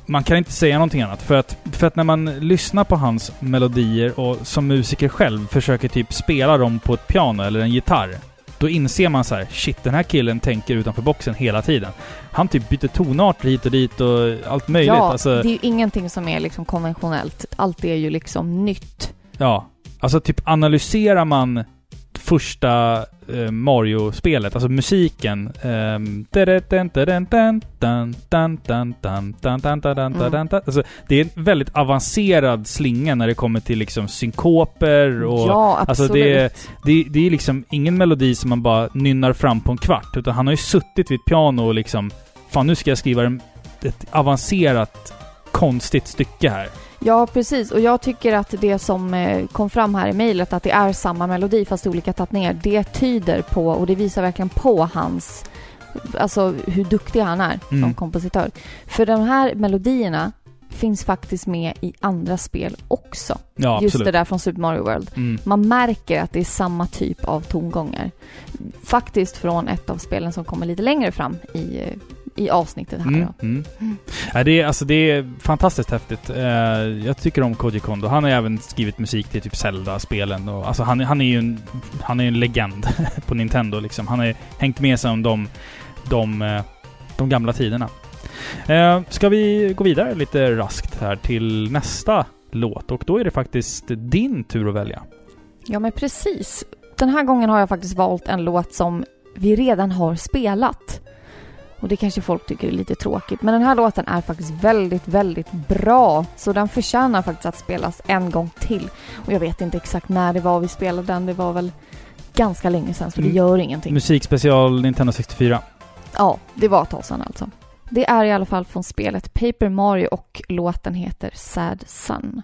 Man kan inte säga någonting annat. För att, för att när man lyssnar på hans melodier och som musiker själv försöker typ spela dem på ett piano eller en gitarr. Då inser man så här: shit den här killen tänker utanför boxen hela tiden. Han typ byter tonarter hit och dit och allt möjligt. ja, alltså, det är ju ingenting som är liksom konventionellt. Allt är ju liksom nytt. Ja. Alltså typ analyserar man första eh, Mario-spelet, alltså musiken. Alltså, det är en väldigt avancerad slinga när det kommer till liksom synkoper och... ja, alltså, absolut. det Det, det är liksom ingen melodi som man bara nynnar fram på en kvart. Utan han har ju suttit vid ett piano och liksom... Fan, nu ska jag skriva en- ett avancerat, konstigt stycke här. Ja, precis. Och jag tycker att det som eh, kom fram här i mejlet, att det är samma melodi fast olika tappningar, det tyder på, och det visar verkligen på hans, alltså hur duktig han är Mm. som kompositör. För de här melodierna finns faktiskt med i andra spel också. Ja, Just det där från Super Mario World. Mm. Man märker att det är samma typ av tongångar. Faktiskt från ett av spelen som kommer lite längre fram i, eh, i avsnittet här Mm, då. mm. Mm. Ja, det, är, alltså, det är fantastiskt häftigt. Eh, jag tycker om Koji Kondo. Han har även skrivit musik till typ Zelda-spelen. Och, alltså, han, han är ju en, han är ju en legend [LAUGHS] på Nintendo. Liksom. Han har ju hängt med sig om de, de, eh, de gamla tiderna. Eh, ska vi gå vidare lite raskt här till nästa låt? Och då är det faktiskt din tur att välja. Ja, men precis. Den här gången har jag faktiskt valt en låt som vi redan har spelat. Och det kanske folk tycker är lite tråkigt. Men den här låten är faktiskt väldigt, väldigt bra. Så den förtjänar faktiskt att spelas en gång till. Och jag vet inte exakt när det var vi spelade den. Det var väl ganska länge sedan, så det Mm. gör ingenting. Musikspecial Nintendo 64. Ja, det var ett tag sedan alltså. Det är i alla fall från spelet Paper Mario och låten heter Sad Sun.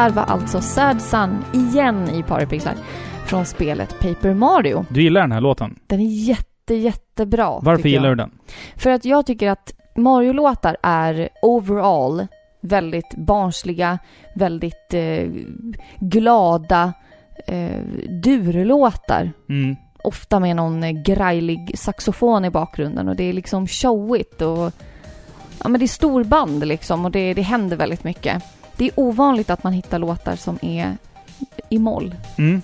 Här var alltså Sad Sun igen i Paripixlar från spelet Paper Mario. Du gillar den här låten? Den är jätte, jättebra. Varför gillar du den? För att jag tycker att Mario-låtar är overall väldigt barnsliga, väldigt eh, glada eh, durlåtar. Mm. Ofta med någon eh, grejlig saxofon i bakgrunden och det är liksom showigt och ja men det är storband liksom och det, det händer väldigt mycket. Det är ovanligt att man hittar låtar som är i moll. Mm.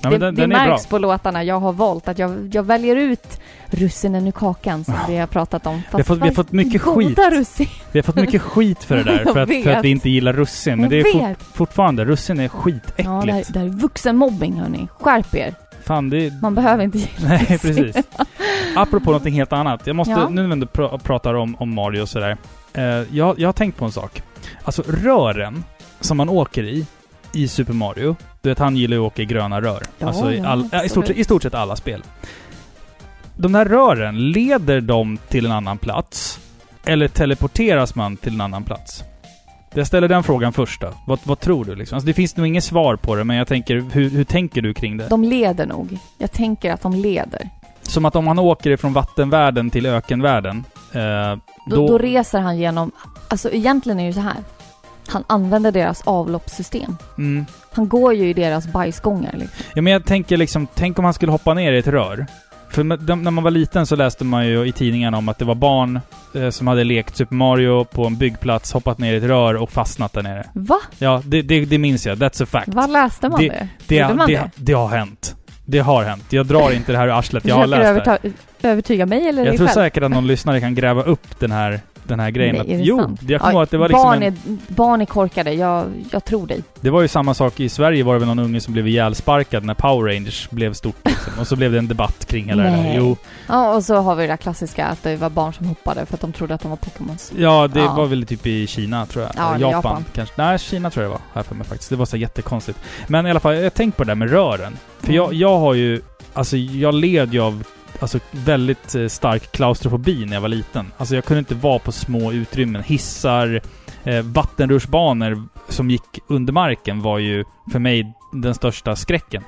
Ja, det den, det den märks på låtarna jag har valt att jag, jag väljer ut russinen ur kakan som Ja. vi har pratat om. Vi har fått- vi har fått mycket skit. russin. Vi har fått mycket skit för det där, [LAUGHS] för att, för att vi inte gillar russin. Men Jag det är vet. fortfarande, russin är Ja, skitäckligt. det här, det här är vuxenmobbing hörni. Skärp er. Fan, det. Man behöver inte gilla Nej, precis. Apropå någonting helt annat. Jag måste, Ja. nu när vi pr- pratar om, om Mario och sådär. Eh, jag, jag har tänkt på en sak. Alltså rören som man åker i, i Super Mario. Du vet, han gillar ju att åka i gröna rör. Ja, alltså i, all, ja, i, stort, i stort sett alla spel. De där rören, leder de till en annan plats? Eller teleporteras man till en annan plats? Jag ställer den frågan först då. Vad, vad tror du liksom? Alltså, det finns nog inget svar på det, men jag tänker, hur, hur tänker du kring det? De leder nog. Jag tänker att de leder. Som att om han åker ifrån vattenvärlden till ökenvärlden. Eh, Då, då, då reser han genom... Alltså egentligen är det ju så här. Han använder deras avloppssystem. mm. Han går ju i deras bajsgångar liksom. Ja men jag tänker liksom, tänk om han skulle hoppa ner i ett rör. För när man var liten så läste man ju i tidningarna om att det var barn eh, som hade lekt Super Mario på en byggplats, hoppat ner i ett rör och fastnat där nere. Va? Ja, det, det, det minns jag. That's a fact. Vad läste man det? Det, Gjorde man det, det? det har hänt. Det har hänt. Jag drar inte det här ur arslet. Jag har läst det. övertyga mig eller Jag tror själv? säkert att någon lyssnare kan gräva upp den här, den här grejen. Nej, att, är det jo, sant? jag kommer Ja, att det var liksom barn, en, är, barn är korkade, jag, jag tror dig. Det var ju samma sak i Sverige var det väl någon unge som blev ihjälsparkad när Power Rangers blev stort liksom. Och så blev det en debatt kring hela det där. Jo, Ja, och så har vi det där klassiska att det var barn som hoppade för att de trodde att de var Pokémons. ja det Ja. var väl typ i Kina tror jag. Ja, Japan, Japan. kanske. Nej, Kina tror jag det var. Här för mig faktiskt. Det var så jättekonstigt. Men i alla fall, jag tänkte på det där med rören. För Mm. jag, jag har ju, alltså jag led ju av Alltså väldigt eh, stark klaustrofobi när jag var liten. Alltså jag kunde inte vara på små utrymmen. Hissar, eh, vattenrutschbanor som gick under marken var ju för mig den största skräcken.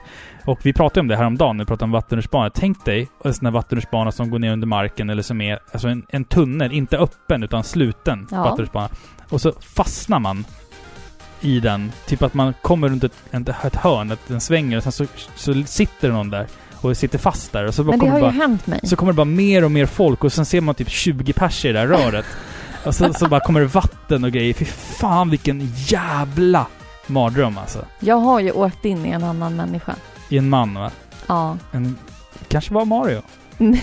Och vi pratade om det häromdagen när vi pratade om vattenrutschbanor. Tänk dig en sån här vattenrutschbana som går ner under marken eller som är alltså en, en tunnel, inte öppen utan sluten Ja. vattenrutschbana. Och så fastnar man i den. Typ att man kommer runt ett, ett, ett hörn, ett, den svänger och sen så, så sitter någon där och sitter fast där. Och så bara Men det kommer har bara, ju hänt mig. så kommer det bara mer och mer folk och sen ser man typ 20 pers i det där röret. [LAUGHS] och så, så bara kommer det vatten och grejer. Fy fan vilken jävla mardröm alltså. Jag har ju åkt in i en annan människa. I en man va? Ja. En, kanske var Mario? [LAUGHS]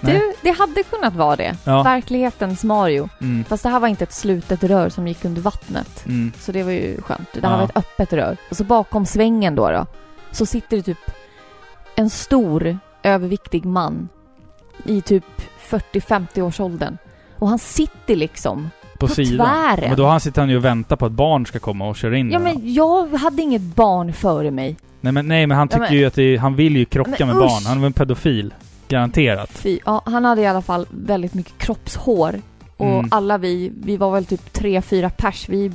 Du, det hade kunnat vara det. Ja. Verklighetens Mario. Mm. Fast det här var inte ett slutet rör som gick under vattnet. Mm. Så det var ju skönt. Det här Ja. var ett öppet rör. Och så bakom svängen då, då så sitter det typ en stor överviktig man i typ 40-50 års åldern. Och han sitter liksom. På, På sidan. tvären. Men då har han sitter han ju och väntar på att barn ska komma och köra in Ja men jag hade inget barn före mig. Nej men, nej, men han Ja, tycker men- ju att det, han vill ju krocka Men med usch! barn. Han är en pedofil. Garanterat. Fy. Ja, han hade i alla fall väldigt mycket kroppshår. Och Mm. alla vi, vi var väl typ tre, fyra pers. Vi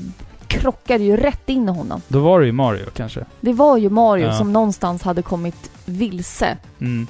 krockade ju rätt in i honom. Då var det ju Mario kanske. Det var ju Mario Ja. som någonstans hade kommit vilse. Mm.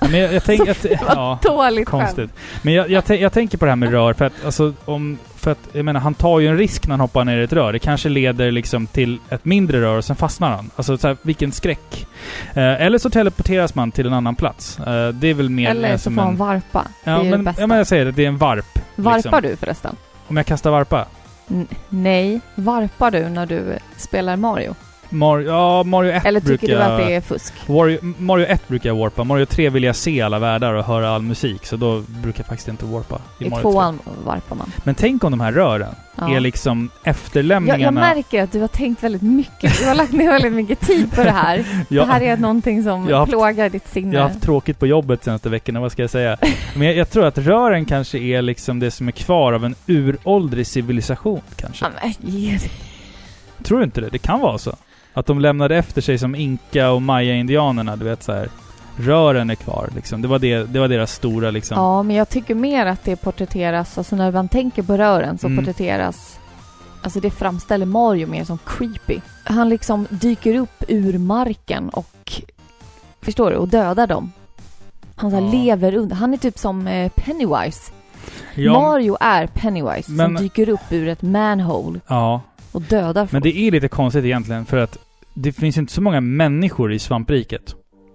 Men jag, jag tänker [LAUGHS] att... Ja. Dåligt. Konstigt. Men jag, jag, jag tänker på det här med rör för att, alltså, om, för att, jag menar, han tar ju en risk när han hoppar ner i ett rör. Det kanske leder liksom till ett mindre rör och sen fastnar han. Alltså så här, vilken skräck. Eh, eller så teleporteras man till en annan plats. Eh, det är väl mer Eller eh, så får en... varpa. det Ja är ju men, det bästa. ja men jag säger det, det är en varp. Varpar liksom. du förresten? Om jag kastar varpa? N- nej. Varpar du när du spelar Mario? Mario, ja, Mario 1 Eller tycker brukar du jag... att det är fusk? Mario, Mario 1 brukar jag warpa. Mario 3 vill jag se alla världar och höra all musik. Så då brukar jag faktiskt inte warpa. I I Mario 3. tvåan varpar man. Men tänk om de här rören Ja. är liksom Jag, efterlämningarna... jag märker att du har tänkt väldigt mycket. Du har lagt ner väldigt mycket tid på det här. [LAUGHS] Jag- Det här är någonting som Jag haft- plågar ditt sinne. Jag har haft tråkigt på jobbet senaste veckorna, vad ska jag säga? [LAUGHS] Men jag, jag tror att rören kanske är liksom det som är kvar av en uråldrig civilisation, kanske. Ja, men. Tror du inte det? Det kan vara så. Att de lämnade efter sig som inka och maya-indianerna, du vet så här. Rören är kvar liksom. Det var, det, det var deras stora liksom... Ja, men jag tycker mer att det porträtteras, alltså när man tänker på rören så Mm. porträtteras Alltså det framställer Mario mer som creepy. Han liksom dyker upp ur marken och, förstår du, och dödar dem. Han så Ja. lever under. Han är typ som eh, Pennywise. Ja, Mario är Pennywise Men- som dyker upp ur ett manhole ja, och dödar folk. men det är lite konstigt egentligen för att det finns inte så många människor i svampriket.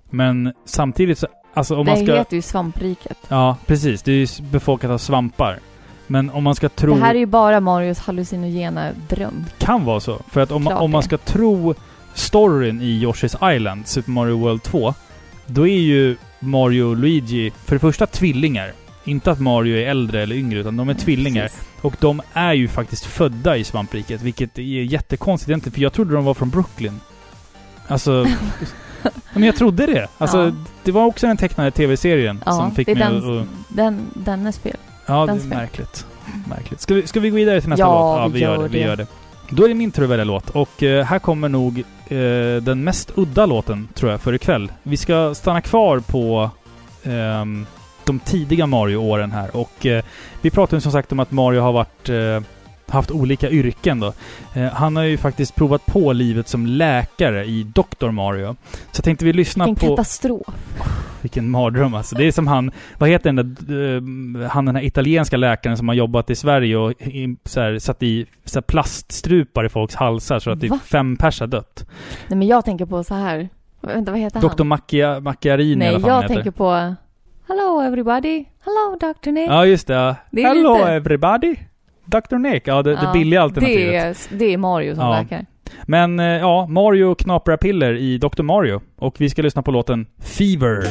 Men samtidigt så, alltså om det man ska... heter ju svampriket. Ja, precis. Det är ju befolkat av svampar. Men om man ska tro... Det här är ju bara Marios hallucinogena dröm. kan vara så. För att om, man- om man ska tro storyn i Yoshi's Island, Super Mario World 2, då är ju Mario och Luigi för det första tvillingar. Inte att Mario är äldre eller yngre, utan de är tvillingar. Precis. Och de är ju faktiskt födda i svampriket, vilket är jättekonstigt egentligen, för jag trodde de var från Brooklyn. Alltså... [LAUGHS] men jag trodde det. Alltså, Ja. det var också den tecknade tv-serien Ja, som fick det är mig den, att... att- den, dennes fel. Ja, det är märkligt. Märkligt. Ska vi, ska vi gå vidare till nästa Ja, låt? Ja, vi vi gör det. Vi det. gör det. Då är det min tur att välja låt. Och eh, här kommer nog eh, den mest udda låten, tror jag, för ikväll. Vi ska stanna kvar på ehm, de tidiga Mario-åren här. Och eh, vi pratade som sagt om att Mario har varit eh, haft olika yrken då. Eh, han har ju faktiskt provat på livet som läkare i Dr. Mario. Så tänkte vi lyssna Vilken på... katastrof. [LAUGHS] Vilken mardröm alltså. Det är som han, vad heter den där, eh, han den här italienska läkaren som har jobbat i Sverige och i, så här, satt i så här, plaststrupar i folks halsar så att det är Va? fem pers har dött. Nej men jag tänker på så här. Vänta, vad heter Dr. han? Macchia, Macchiarini Nej, alla fall jag han heter. tänker på Hello everybody. Hello Dr. Nick. Ja, just det. Ja. Det är Hello lite- everybody! Dr. Nick. Ja, det, det Ja, billiga alternativet. Det är, det är Mario som Ja. läkare. Men eh, ja, Mario knaprar piller i Dr. Mario. Och vi ska lyssna på låten Fever.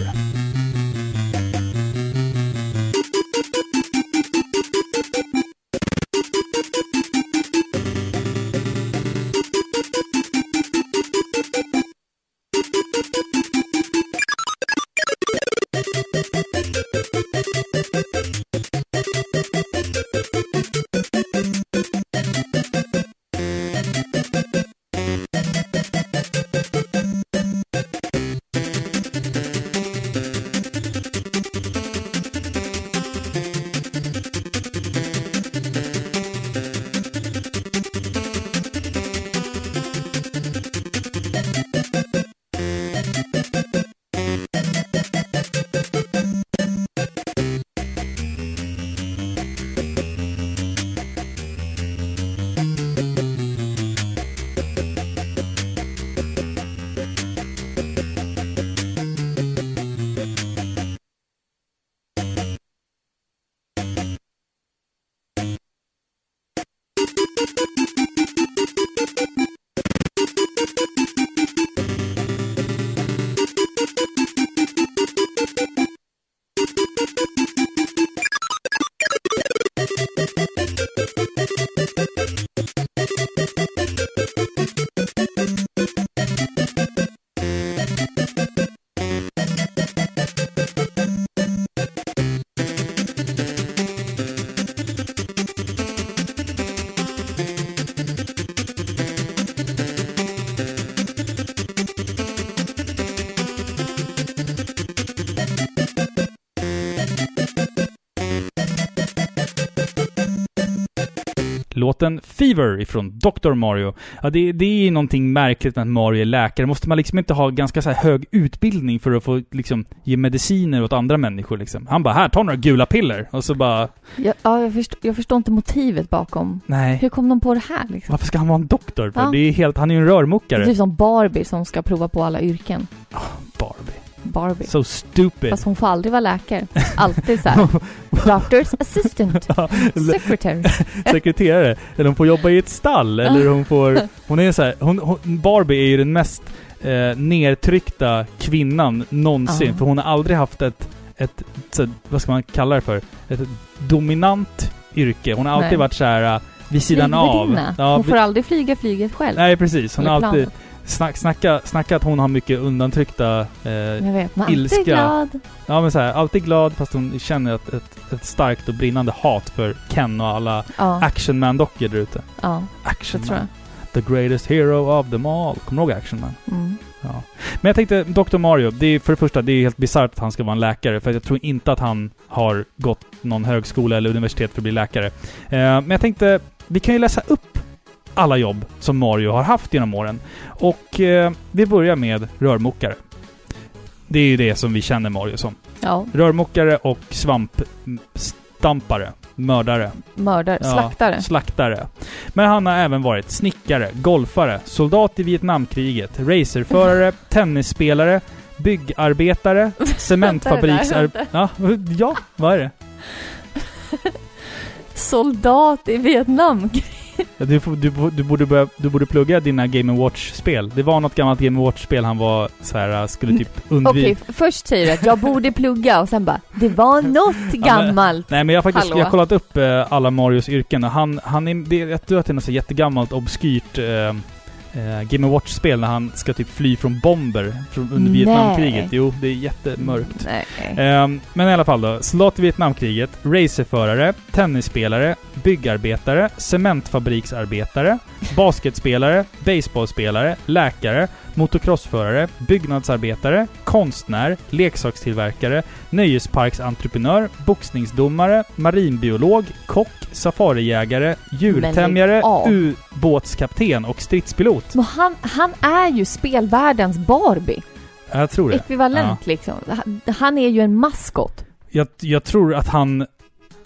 Låten Fever ifrån Dr. Mario. Ja, det, det är någonting märkligt med att Mario är läkare. Måste man liksom inte ha ganska så hög utbildning för att få liksom ge mediciner åt andra människor liksom? Han bara, här, ta några gula piller. Och så bara, Jag, ja, jag, förstår, jag förstår inte motivet bakom. nej. Hur kom de på det här liksom? Varför ska han vara en doktor? För? Ja. Det är helt, han är ju en Det är rörmokare. typ som Barbie som ska prova på alla yrken. Barbie. Barbie. So stupid. Fast hon får aldrig vara läkare. Alltid så här. [LAUGHS] Doctor's assistant. [LAUGHS] Secretary. [LAUGHS] sekreterare. Eller hon får jobba i ett stall. Eller hon får... Hon är så här, hon, hon, Barbie är ju den mest eh, nedtryckta kvinnan någonsin. Ja. För hon har aldrig haft ett, ett, så, vad ska man kalla det för? Ett dominant yrke. Hon har alltid Nej. varit så här eh, vid sidan av. Ja, hon vi- får aldrig flyga flyget själv. Nej precis. Hon har alltid planet. Snack, snacka, snacka att hon har mycket undantryckta eh, Jag vet, man ilska. alltid glad. Ja men så här, alltid glad fast hon känner ett, ett, ett starkt och brinnande hat för Ken och alla Ja, Action Man-dockor där ute. ja, Action det tror Man. jag. The greatest hero of them all. Kommer du ihåg Action Man? Mm. Ja. Men jag tänkte, Dr. Mario, det är för det första, det är helt bisarrt att han ska vara en läkare. För jag tror inte att han har gått någon högskola eller universitet för att bli läkare. Eh, men jag tänkte, vi kan ju läsa upp alla jobb som Mario har haft genom åren. Och eh, vi börjar med rörmokare. Det är ju det som vi känner Mario som. Ja, Rörmokare och svampstampare. Mördare. mördare, Ja, slaktare. Slaktare. Men han har även varit snickare, golfare, soldat i Vietnamkriget, racerförare, [LAUGHS] tennisspelare, byggarbetare, [LAUGHS] cementfabriksar... Ja, ja, vad är det? [LAUGHS] Soldat i Vietnam. Ja, Du, du, du, borde börja, du borde plugga dina Game Watch-spel. Det var något gammalt Game Watch-spel han var så här, skulle typ Okej, undvika... f- först säger du att jag borde plugga och sen bara, det var [LAUGHS] något gammalt. Nej men jag har faktiskt Hallå. jag har kollat upp eh, alla Marios yrken och han, han är, det, jag tror att det är något så jättegammalt obskyrt eh, eh, Game Watch-spel när han ska typ fly från bomber från, under Nej. Vietnamkriget. Jo, det är jättemörkt. Ehm, men i alla fall då. Soldat i Vietnamkriget, racerförare, tennisspelare, byggarbetare, cementfabriksarbetare, basketspelare, baseballspelare, läkare, motocrossförare, byggnadsarbetare, konstnär, leksakstillverkare, nöjesparksentreprenör, boxningsdomare, marinbiolog, kock, safarijägare, djurtämjare, ubåtskapten och stridspilot. Men han, han är ju spelvärldens Barbie. Jag tror det. Ekvivalent liksom. Han- Han är ju en maskot. Jag, jag tror att han...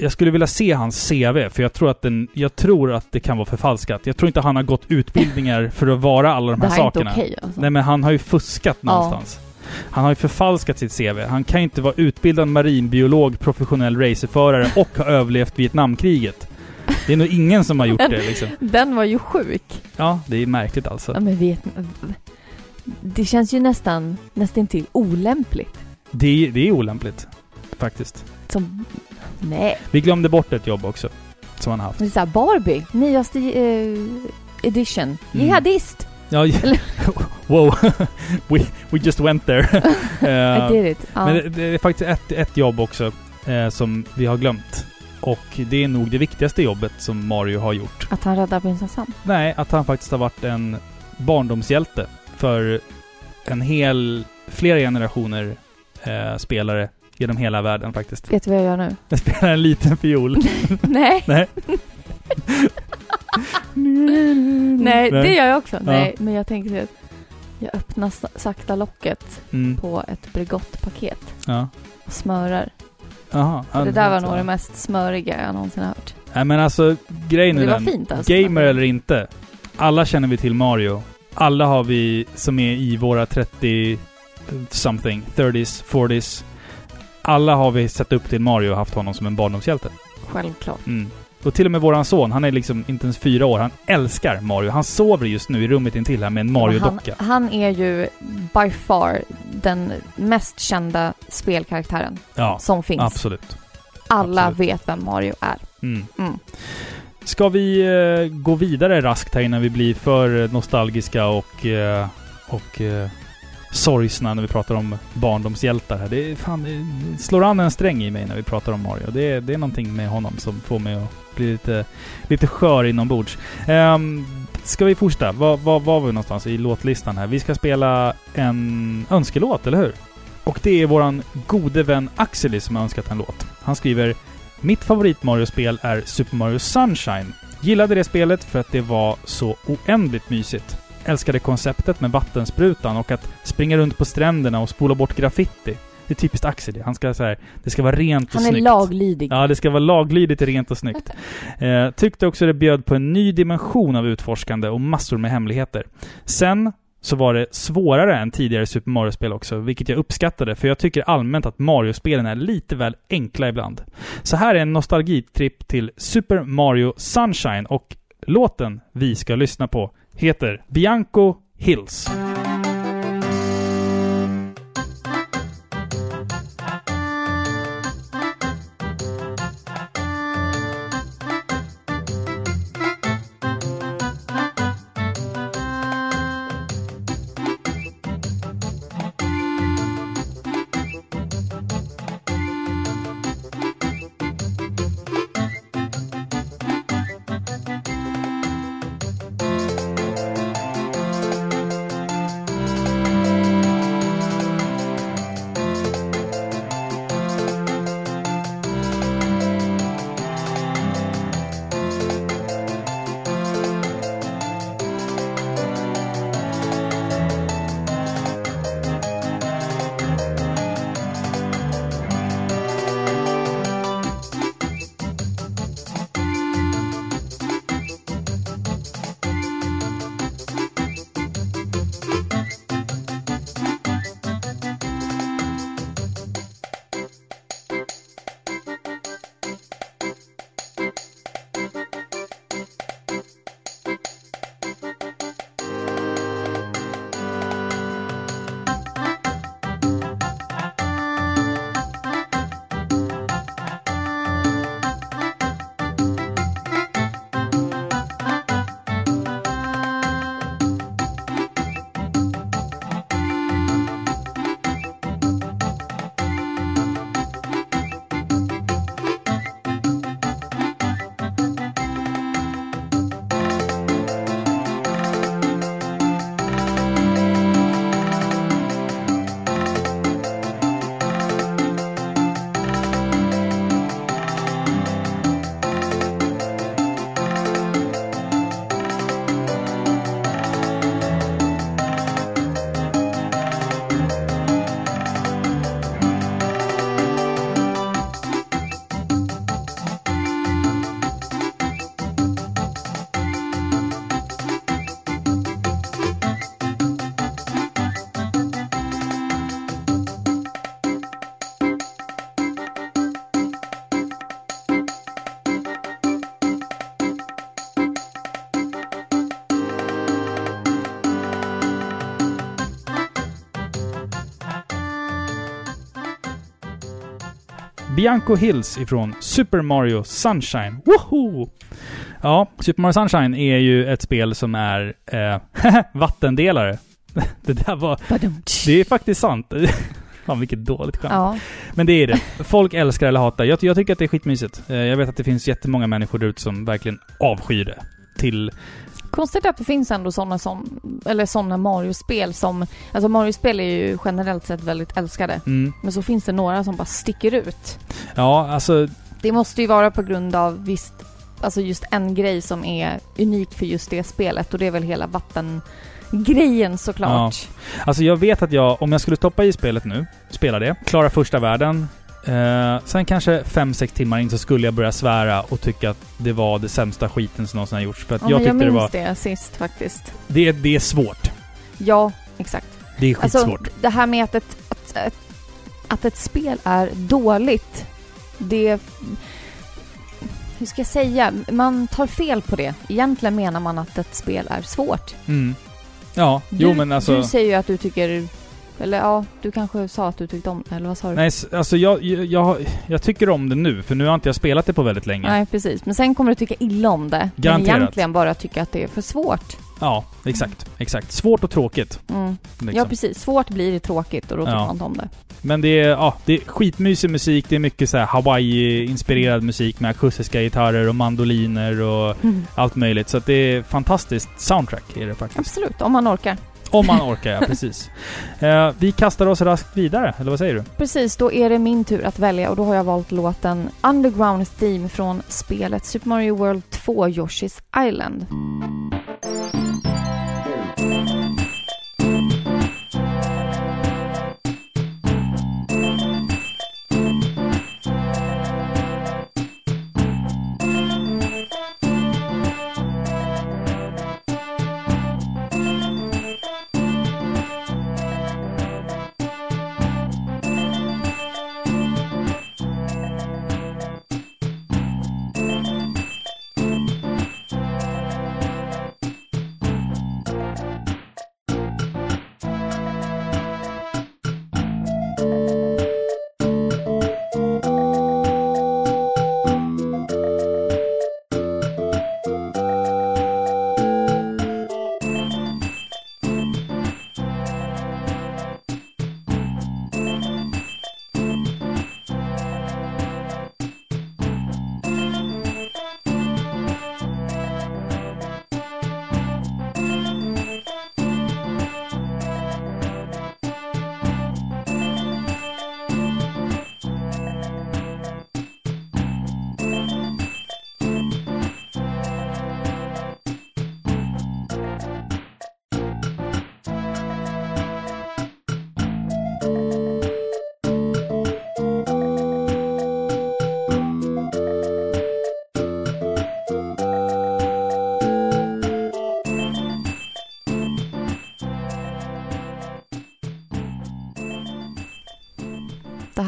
Jag skulle vilja se hans CV, för jag tror att den... Jag tror att det kan vara förfalskat. Jag tror inte han har gått utbildningar för att vara alla de här här sakerna. okej alltså. Nej men han har ju fuskat Ja. någonstans. Han har ju förfalskat sitt CV. Han kan ju inte vara utbildad marinbiolog, professionell racerförare och ha överlevt Vietnamkriget. Det är nog ingen som har gjort det liksom. [LAUGHS] Den var ju sjuk. Ja, det är märkligt alltså. Ja, men vet, det känns ju nästan, nästan till olämpligt. Det, är- det är olämpligt. Faktiskt. Som, nej. Vi glömde bort ett jobb också. Som han haft. Det är såhär, Barbie, nyaste eh, edition. Mm. Jihadist! Ja, [LAUGHS] wow. [LAUGHS] we, we just went there. [LAUGHS] I Eh, did it. Ja. Men det, det är faktiskt ett, ett jobb också eh, som vi har glömt. Och det är nog det viktigaste jobbet som Mario har gjort. Att han räddar prinsessan. Nej, att han faktiskt har varit en barndomshjälte för en hel, flera generationer spelare genom hela världen faktiskt. Vet du vad jag gör nu? Jag spelar en liten fiol. [LAUGHS] nej. Nej. [LAUGHS] Nej, det gör jag också. Ja. Nej, men jag tänker att jag öppnar sa- sakta locket Mm. på ett Bregott-paket Ja. och smörar. Jaha. Och det där var nog det mest smöriga jag någonsin har hört. Nej men alltså, grejen är den. fint alltså. Gamer eller inte. Alla känner vi till Mario. Alla har vi som är i våra 30 something, 30s, 40s. Alla har vi sett upp till Mario och haft honom som en barndomshjälte. Självklart. Mm. Och till och med våran son, han är liksom inte ens fyra år, han älskar Mario. Han sover just nu i rummet intill här med en Mario-docka. Han, han är ju by far den mest kända spelkaraktären Ja, som finns. absolut. Alla absolut. vet vem Mario är. Mm. Mm. Ska vi eh, gå vidare raskt här innan vi blir för nostalgiska och, eh, och eh, sorgsna när vi pratar om barndomshjältar här. Det, är fan, det slår an en sträng i mig när vi pratar om Mario. Det, är- det är någonting med honom som får mig att bli lite, lite skör inombords. Um, ska vi fortsätta? Var, var var vi någonstans i låtlistan här? Vi ska spela en önskelåt, eller hur? Och det är våran gode vän Axeli som har önskat en låt. Han skriver mitt favorit Mario-spel är Super Mario Sunshine. Gillade det spelet för att det var så oändligt mysigt. Älskade konceptet med vattensprutan och att springa runt på stränderna och spola bort graffiti. Det är typiskt Axel det. Han ska så här, det ska vara rent och Han är snyggt. laglydig. Ja, det ska vara laglydigt, rent och snyggt. [LAUGHS] Eh, tyckte också det bjöd på en ny dimension av utforskande och massor med hemligheter. Sen så var det svårare än tidigare Super Mario-spel också, vilket jag uppskattade, för jag tycker allmänt att Mario-spelen är lite väl enkla ibland. Så här är en nostalgitripp till Super Mario Sunshine och låten vi ska lyssna på heter Bianco Hills. Bianco Hills ifrån Super Mario Sunshine. Woho! Ja, Super Mario Sunshine är ju ett spel som är eh, [LAUGHS] vattendelare. [LAUGHS] Det där var... Det är faktiskt sant. [LAUGHS] Fan vilket dåligt skämt. Ja. Men det är det. Folk älskar eller hatar. Jag, jag tycker att det är skitmysigt. Eh, Jag vet att det finns jättemånga människor där ute som verkligen avskyr det. Till... Konstigt att det finns ändå sådana som, eller sådana Mario-spel som, alltså Mario-spel är ju generellt sett väldigt älskade. Mm. Men så finns det några som bara sticker ut. Ja, alltså... Det måste ju vara på grund av visst, alltså just en grej som är unik för just det spelet och det är väl hela vattengrejen såklart. Alltså jag vet att jag, om jag skulle stoppa i spelet nu, spela det, klara första världen, eh, sen kanske 5-6 timmar in så skulle jag börja svära och tycka att det var det sämsta skiten som någonsin har gjorts. För att Ja, jag jag minns det var... det sist faktiskt. Det, är- det är svårt. Ja, exakt. Det är skitsvårt. Alltså, det här med att ett, att, att, att ett spel är dåligt, det... Hur ska jag säga? Man tar fel på det. Egentligen menar man att ett spel är svårt. Mm. Ja, Du, jo men alltså... Du säger ju att du tycker... Eller ja, du kanske sa att du tyckte om det, eller vad sa du? Nej, alltså jag, jag, jag, tycker om det nu, för nu har inte jag spelat det på väldigt länge. Nej, precis. Men sen kommer du tycka illa om det. Garanterat. Men egentligen bara tycka att det är för svårt. Ja, exakt. Exakt. Svårt och tråkigt. Mm. Liksom. Ja, precis. Svårt blir det tråkigt och då tycker Ja. man inte om det. Men det är, ja, det är skitmysig musik, det är mycket så Hawaii-inspirerad musik med akustiska gitarrer och mandoliner och allt möjligt. Så att det är fantastiskt soundtrack är det faktiskt. Absolut, om man orkar. Om man orkar, ja precis. [LAUGHS] Eh, vi kastar oss raskt vidare, eller vad säger du? Precis, då är det min tur att välja och då har jag valt låten Underground Theme från spelet Super Mario World 2 Yoshi's Island.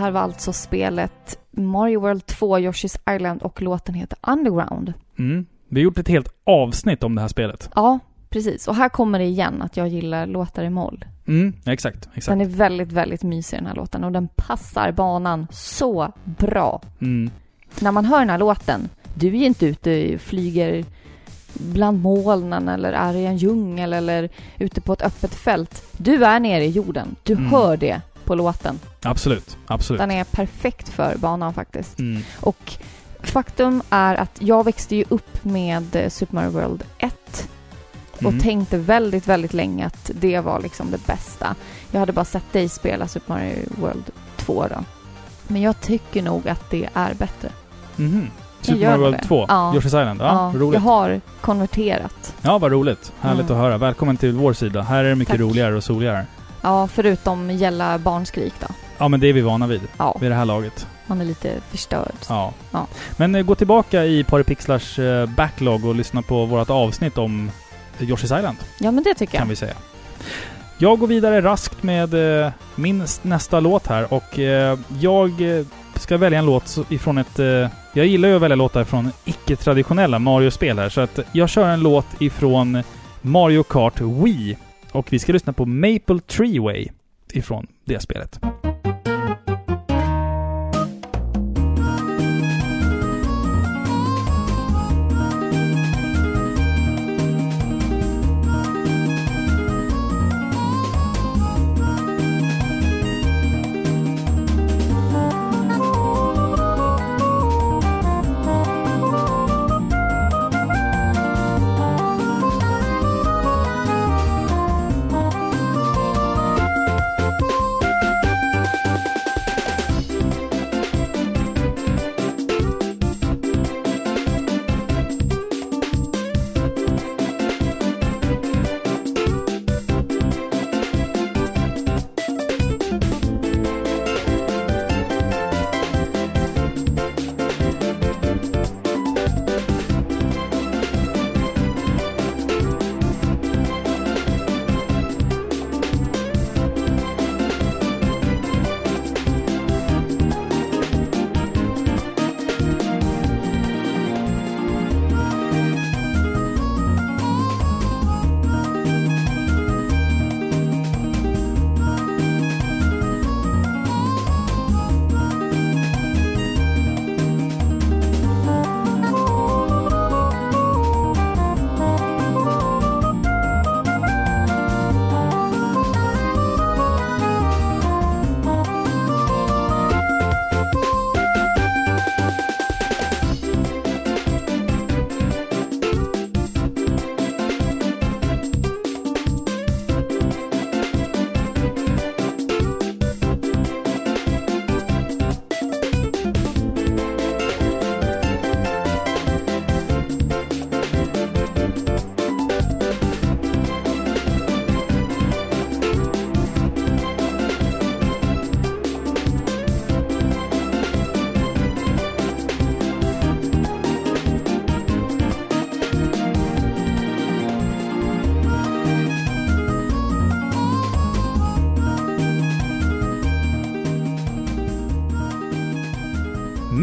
Här var alltså spelet Mario World 2 Yoshi's Island och låten heter Underground. Mm. Vi har gjort ett helt avsnitt om det här spelet. Ja, precis. Och här kommer det igen att jag gillar låtar i moll. Mm, exakt. exakt. Den är väldigt, väldigt mysig den här låten och den passar banan så bra. Mm. När man hör den här låten, du är inte ute och flyger bland molnen eller är i en djungel eller ute på ett öppet fält. Du är nere i jorden. Du Mm. hör det på låten. Absolut. Absolut. Den är perfekt för banan faktiskt. Mm. Och faktum är att jag växte ju upp med eh, Super Mario World 1 och Mm. tänkte väldigt, väldigt länge att det var liksom det bästa. Jag hade bara sett dig spela Super Mario World 2 då. Men jag tycker nog att det är bättre. Jag Super Mario World det. 2, Ja. Yoshi's Island. Ja, jag roligt. har konverterat. Ja, vad roligt. Härligt Mm. att höra. Välkommen till vår sida. Här är det mycket Tack. roligare och soligare. Ja, förutom gälla barnskrik då. Ja, men det är vi vana vid. Ja, Vid det här laget. man är lite förstörd. Ja. Ja. Men eh, gå tillbaka i Paripixlars eh, backlog och lyssna på vårt avsnitt om Yoshi's Island, Ja, men det tycker kan jag. vi säga. Jag går vidare raskt med eh, min nästa låt här och eh, jag eh, ska välja en låt ifrån ett... Eh, jag gillar ju att välja låtar från icke-traditionella Mario-spel här, så att jag kör en låt ifrån Mario Kart Wii. Och vi ska lyssna på Maple Treeway ifrån det spelet.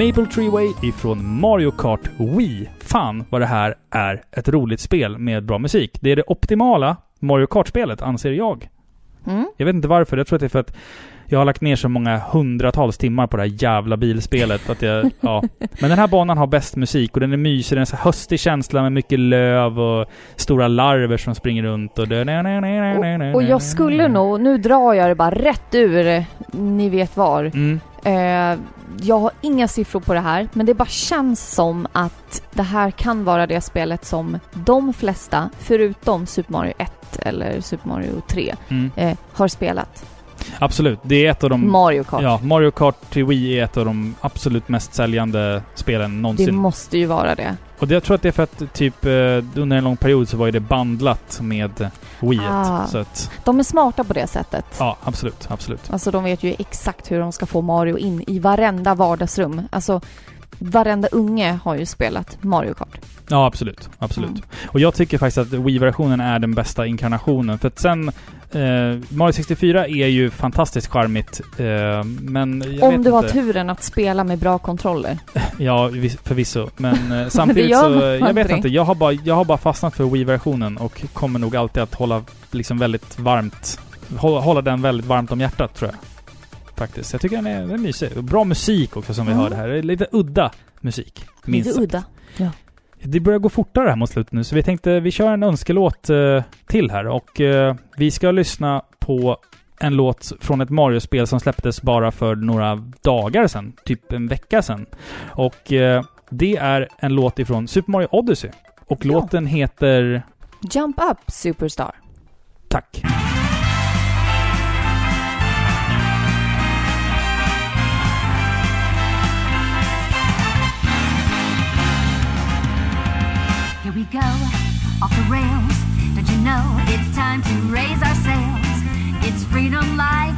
Maple Treeway ifrån Mario Kart Wii. Fan vad det här är ett roligt spel med bra musik. Det är det optimala Mario Kart-spelet, anser jag. Mm. Jag vet inte varför. Jag tror att det är för att jag har lagt ner så många hundratals timmar på det här jävla bilspelet att jag, [LAUGHS] ja. Men den här banan har bäst musik och den är mysig. Den är så höstig känsla med mycket löv och stora larver som springer runt och... Och, och jag skulle nog, nu drar jag det bara rätt ur, ni vet var. Mm. Eh, jag har inga siffror på det här, men det bara känns som att det här kan vara det spelet som de flesta, förutom Super Mario 1 eller Super Mario 3, Mm. eh, har spelat. Absolut. Det är ett av de... Mario Kart. Ja, Mario Kart till Wii är ett av de absolut mest säljande spelen det någonsin. måste ju vara det. Och det, jag tror att det är för att typ eh, under en lång period så var ju det bandlat med Wii. Ah. Så att, De är smarta på det sättet. ja, absolut, absolut. Alltså de vet ju exakt hur de ska få Mario in i varenda vardagsrum. Alltså varenda unge har ju spelat Mario Kart. Ja, absolut. Absolut. Mm. Och jag tycker faktiskt att Wii-versionen är den bästa inkarnationen. För att sen... Eh, Mario 64 är ju fantastiskt charmigt. Eh, men Om du har inte. turen att spela med bra kontroller. [LAUGHS] Ja, vis- förvisso. Men eh, [LAUGHS] samtidigt gör så... Jag vet inte. Jag har, bara, jag har bara fastnat för Wii-versionen och kommer nog alltid att hålla liksom väldigt varmt... Hålla, hålla den väldigt varmt om hjärtat, tror jag. Faktiskt. Jag tycker den är, den är mysig. Bra musik också som vi hörde här. Det är Lite udda musik. minst Lite sagt. udda. Det börjar gå fortare här mot slutet nu, så vi tänkte vi kör en önskelåt eh, till här och eh, vi ska lyssna på en låt från ett Mario-spel som släpptes bara för några dagar sedan, typ en vecka sedan. Och eh, det är en låt ifrån Super Mario Odyssey. Och Ja. låten heter... Jump up superstar. Tack. We go, off the rails. Don't you know it's time to raise our sails? It's freedom like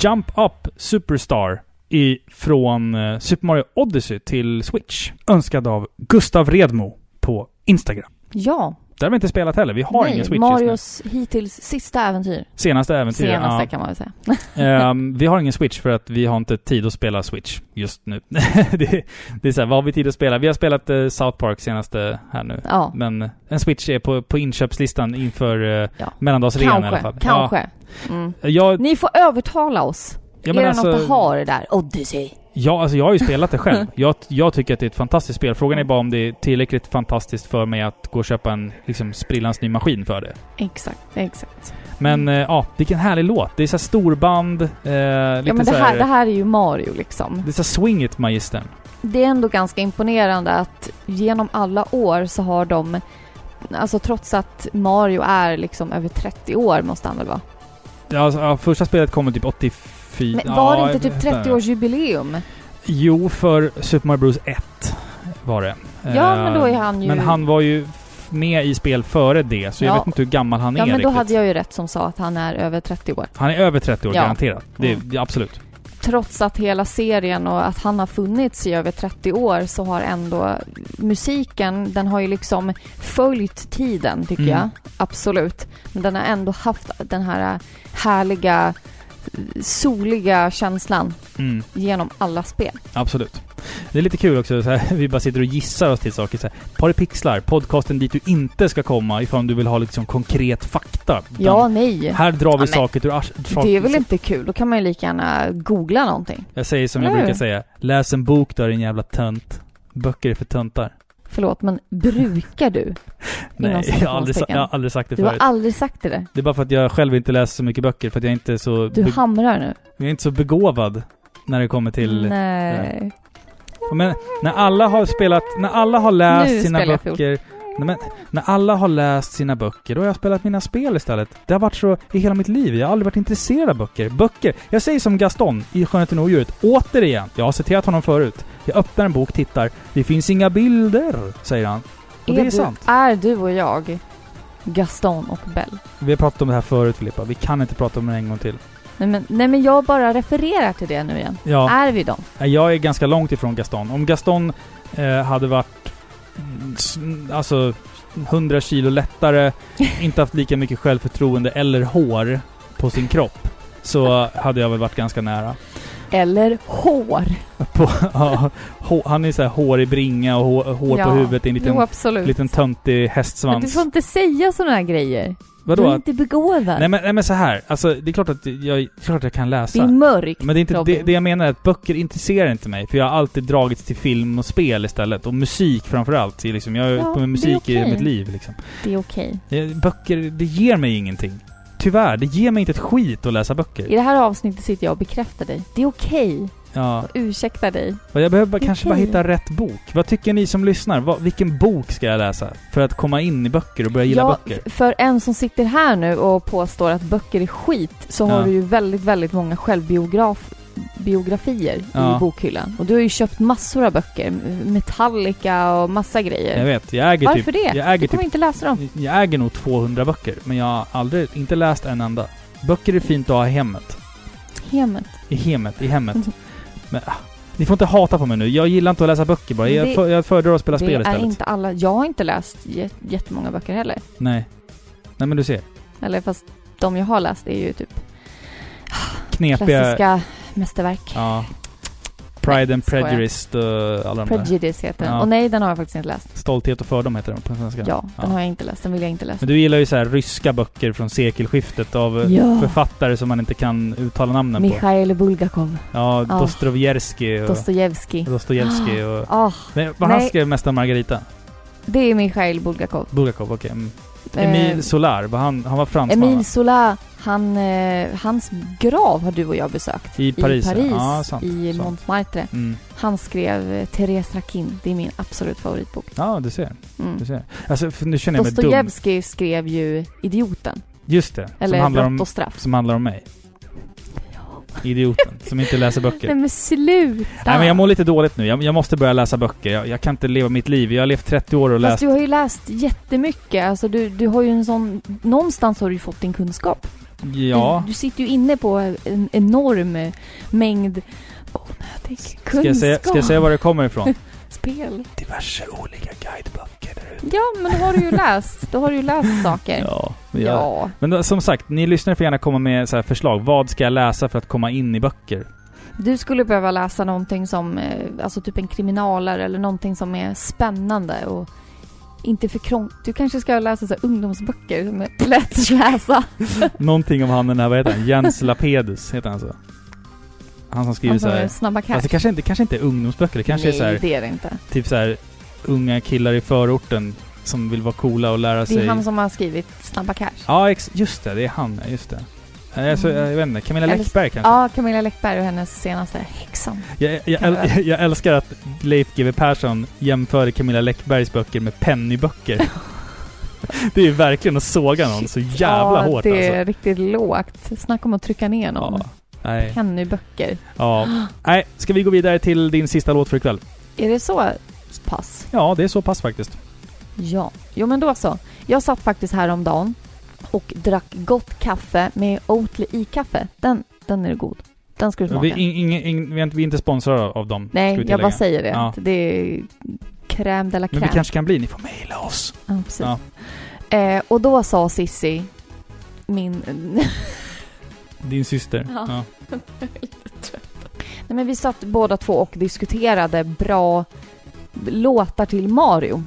Jump Up Superstar i, från eh, Super Mario Odyssey till Switch. Önskad av Gustav Redmo på Instagram. Ja. Det har vi inte spelat heller. Vi har Nej, ingen Switch just Marios hittills sista äventyr. nu. Senaste äventyret. Senaste ja. kan man väl säga. [LAUGHS] Ehm, vi har ingen Switch för att vi har inte tid att spela Switch just nu. [LAUGHS] det, det är så här, vad har vi tid att spela? Vi har spelat eh, South Park senaste här nu. Ja, Men en Switch är på, på inköpslistan inför uh, Ja. mellandagsrean i alla kanske. fall. Kanske. Mm. Ja, jag, Ni får övertala oss. Ja, är men det alltså, något att ha det där? Odyssey. ja, alltså jag har ju spelat det själv. [LAUGHS] jag, jag tycker att det är ett fantastiskt spel. Frågan är bara om det är tillräckligt fantastiskt för mig att gå och köpa en liksom, sprillans ny maskin för det. Exakt, exakt. Men eh, ja, vilken härlig låt. Det är så här storband, eh, lite Ja men det så här, det här är ju Mario liksom. Det är så här swing it magistern. Det är ändå ganska imponerande att genom alla år så har de, alltså trots att Mario är liksom över 30 år måste han väl vara? Ja, alltså, första spelet kom typ 84... Men var ja, det inte typ vänta. 30-årsjubileum? Jo, för Super Mario Bros 1 var det. Ja, Eh, men då är han ju... Men han var ju med i spel före det, så jag Ja. vet inte hur gammal han är Ja men då riktigt. hade jag ju rätt som sa att han är över 30 år. Han är över 30 år, Ja. garanterat. Det, Mm. ja, absolut. Trots att hela serien och att han har funnits i över 30 år så har ändå musiken, den har ju liksom följt tiden tycker Mm. jag. Absolut. Men den har ändå haft den här härliga, soliga känslan Mm, genom alla spel. absolut. Det är lite kul också, så här, [LAUGHS] vi bara sitter och gissar oss till saker. Så här, Paripixlar, podcasten dit du inte ska komma ifall du vill ha liksom konkret fakta. Ja, nej. Här drar vi Ja, saker ur ars- Det är väl inte kul? Då kan man ju lika gärna googla någonting. Jag säger som jag Eller brukar säga. Läs en bok då din jävla tönt. Böcker är för töntar. Förlåt, men brukar du? [LAUGHS] Nej, jag har, aldrig, jag har aldrig sagt det Du har förut. aldrig sagt det. Det är bara för att jag själv inte läser så mycket böcker, för att jag inte är så... Du hamrar nu. jag är inte så begåvad när det kommer till... Nej. Men när alla har spelat... När alla har läst Nu sina böcker... Nej, men, när alla har läst sina böcker, då har jag spelat mina spel istället. Det har varit så i hela mitt liv. Jag har aldrig varit intresserad av böcker. Böcker! Jag säger som Gaston i Skönheten och odjuret. Återigen! Jag har citerat honom förut. Jag öppnar en bok, tittar. Det finns inga bilder, säger han. Och det är du, sant. Är du och jag Gaston och Bell? Vi har pratat om det här förut Filippa. Vi kan inte prata om det en gång till. Nej men, nej men jag bara refererar till det nu igen. Ja, Är vi dem? jag är ganska långt ifrån Gaston. Om Gaston eh, hade varit alltså 100 kilo lättare, [LAUGHS] inte haft lika mycket självförtroende eller hår på sin kropp, så hade jag väl varit ganska nära. Eller hår? På, ja, hå- han är så här hår i bringa och hår, hår Ja. på huvudet i en liten, Jo liten töntig men du hästsvans. får inte säga såna här grejer. Vadå? Du är inte begåvad. Nej men, nej men så här. alltså det är klart att jag, klart jag kan läsa. det är mörkt Men det är inte det, det jag menar är att böcker intresserar inte mig. För jag har alltid dragits till film och spel istället. Och musik framförallt. Liksom, jag har Ja, på med musik i okej. mitt liv liksom. Det är okej. Det- Böcker, det ger mig ingenting. Tyvärr, det ger mig inte ett skit att läsa I böcker. det här avsnittet sitter jag och bekräftar dig. Det är okej. Ja. Och ursäktar dig. Och jag behöver bara, kanske bara okej. hitta rätt bok. Vad tycker ni som lyssnar? Vad, vilken bok ska jag läsa? För att komma in i böcker och börja gilla ja, böcker? för en som sitter här nu och påstår att böcker är skit så Ja. har du ju väldigt, väldigt många självbiograf biografier Ja. i bokhyllan. Och du har ju köpt massor av böcker. Metallica och massa grejer. Jag vet, jag äger Varför typ... det? Jag äger Du kommer typ... inte läsa dem. Jag äger nog 200 böcker. Men jag har aldrig, inte läst en enda. Böcker är fint att ha i hemmet. Hemmet. I hemmet, i hemmet. [LAUGHS] Men, ah, ni får inte hata på mig nu. Jag gillar inte att läsa böcker bara. Jag, Det- för, jag föredrar att spela det spel är istället. inte alla. Jag har inte läst jät- jättemånga böcker heller. Nej. Nej men du ser. Eller fast de jag har läst är ju typ Knepiga... klassiska mästerverk. Ja. Pride and. Prejudice och alla de. Prejudice heter den. Ja. Och nej, den har jag faktiskt inte läst. Stolthet och fördom heter de på svenska. Ja, den har jag inte läst. Den vill jag inte läsa. Men du gillar ju så här ryska böcker från sekelskiftet av eh, Ja. författare som man inte kan uttala namnen på. Mikhail Bulgakov. Ja, Ja. Dostojevskij. Dostojevskij. Dostojevskij och... Nej, vad han skrev Mästaren Margarita? det är Mikhail Bulgakov. Bulgakov, okej. Mm. Eh, Emil Solar, var han, han var fransman Emile va? Zola, han, eh, hans grav har du och jag besökt. I Paris, I Paris, ja. Sant, i sant. Montmartre. Mm. Han skrev eh, Therese Rakin. Det är min absolut favoritbok. Ja, du ser. Mm. Du ser. Alltså, nu känner jag mig dum. Skrev ju Idioten. Just det. Eller som handlar om, och straff. som handlar om mig. Idioten. som inte läser böcker. Nej men sluta! Nej men jag mår lite dåligt nu. Jag, jag måste börja läsa böcker. Jag, jag kan inte leva mitt liv. Jag har levt 30 år och Fast läst... du har ju läst jättemycket. Alltså du, du har ju en sån... Någonstans har du ju fått din kunskap. Ja. Du, du sitter ju inne på en enorm mängd onödig Ska kunskap. jag, säga, ska jag säga var det kommer ifrån? [LAUGHS] Spel. Diverse olika guideböcker där. Ja, men då har du ju läst. Då har du ju läst saker. Ja. Ja. ja. Men då, som sagt, ni lyssnare får gärna komma med så här förslag. Vad ska jag läsa för att komma in i böcker? Du skulle behöva läsa någonting som, eh, alltså typ en kriminalare eller någonting som är spännande och inte för krångligt. Du kanske ska läsa så här ungdomsböcker som är lätt att läsa. [LAUGHS] Någonting om han den här, vad heter han? Jens Lapedus, heter han så? Han som skriver Han som så är här. snabba cash. Fast det kanske inte, kanske inte är ungdomsböcker. Det kanske Nej, är så här, det är det inte. typ så här unga killar i förorten som vill vara coola och lära Det sig. är han som har skrivit Snabba Cash. Ja, ex- just det. Det är han. Just det. Alltså, Mm. jag vet inte. Camilla Eller- Läckberg kanske? Ja, Camilla Läckberg och hennes senaste Häxan. Jag, jag, det äl- [LAUGHS] jag älskar att Leif GW Persson jämförde Camilla Läckbergs böcker med Pennyböcker. [LAUGHS] det är ju verkligen att såga någon så jävla ja, hårt det är alltså. riktigt lågt. Snacka om att trycka ner någon. Ja. Nej. Pennyböcker. Ja. Nej, ska vi gå vidare till din sista låt för ikväll? Är det så pass? Ja, det är så pass faktiskt. Ja. Jo, men då så. Jag satt faktiskt häromdagen och drack gott kaffe med Oatly i kaffe. Den, den är god. Den ska du smaka. Vi, in, ing, vi, är inte, vi är inte sponsrade av dem. Nej, jag bara säger det. Ja. Det är crème de la Men crème. vi kanske kan bli. Ni får mejla oss. Ja, precis. Ja. Eh, och då sa Sissi, min... [LAUGHS] Din syster. Ja. Ja. Nej, men vi satt båda två och diskuterade bra låtar till Mario.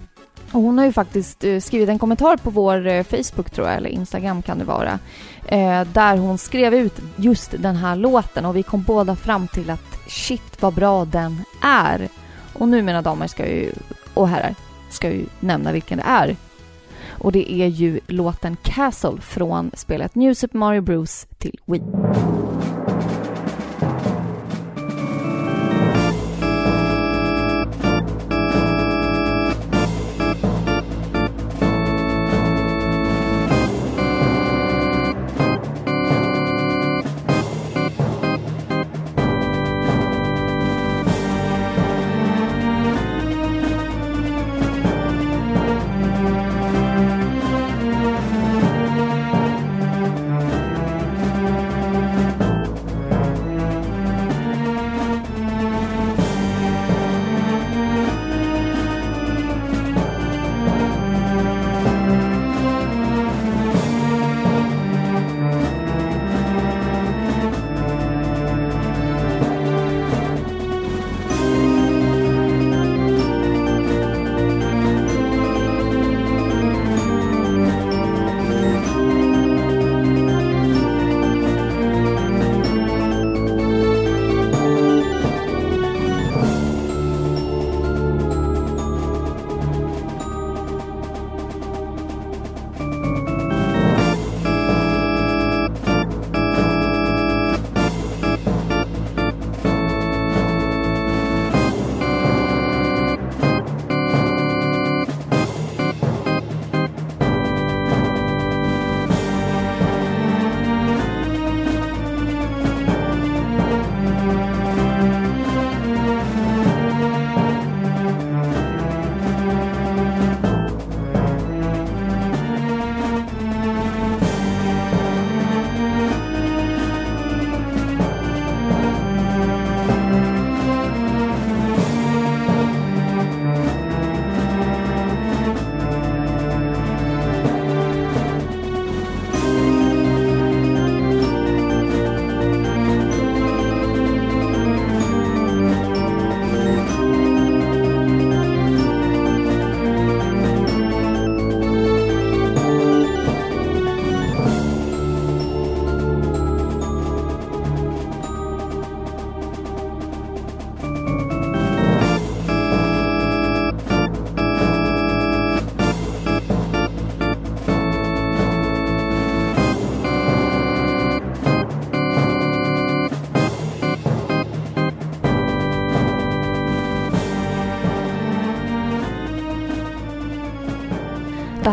Och hon har ju faktiskt eh, skrivit en kommentar på vår eh, Facebook tror jag, eller Instagram kan det vara. Eh, där hon skrev ut just den här låten och vi kom båda fram till att shit vad bra den är. Och nu mina damer ska ju, och herrar, ska ju nämna vilken det är. Och det är ju låten Castle från spelet New Super Mario Bros till Wii.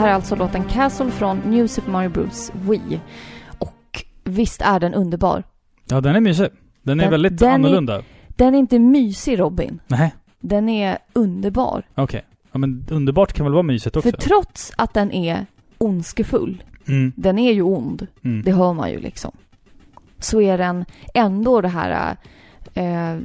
Här är alltså låten Castle från New Super Mario Bros Wii. Och visst är den underbar? Ja, den är mysig. Den är Den- väldigt den är- annorlunda. Den är inte mysig Robin. Nej, Den är underbar. okej. Ja, men underbart kan väl vara mysigt också? För trots att den är ondskefull Mm. Den är ju ond. Mm. Det hör man ju liksom. Så är den ändå det här... Eh,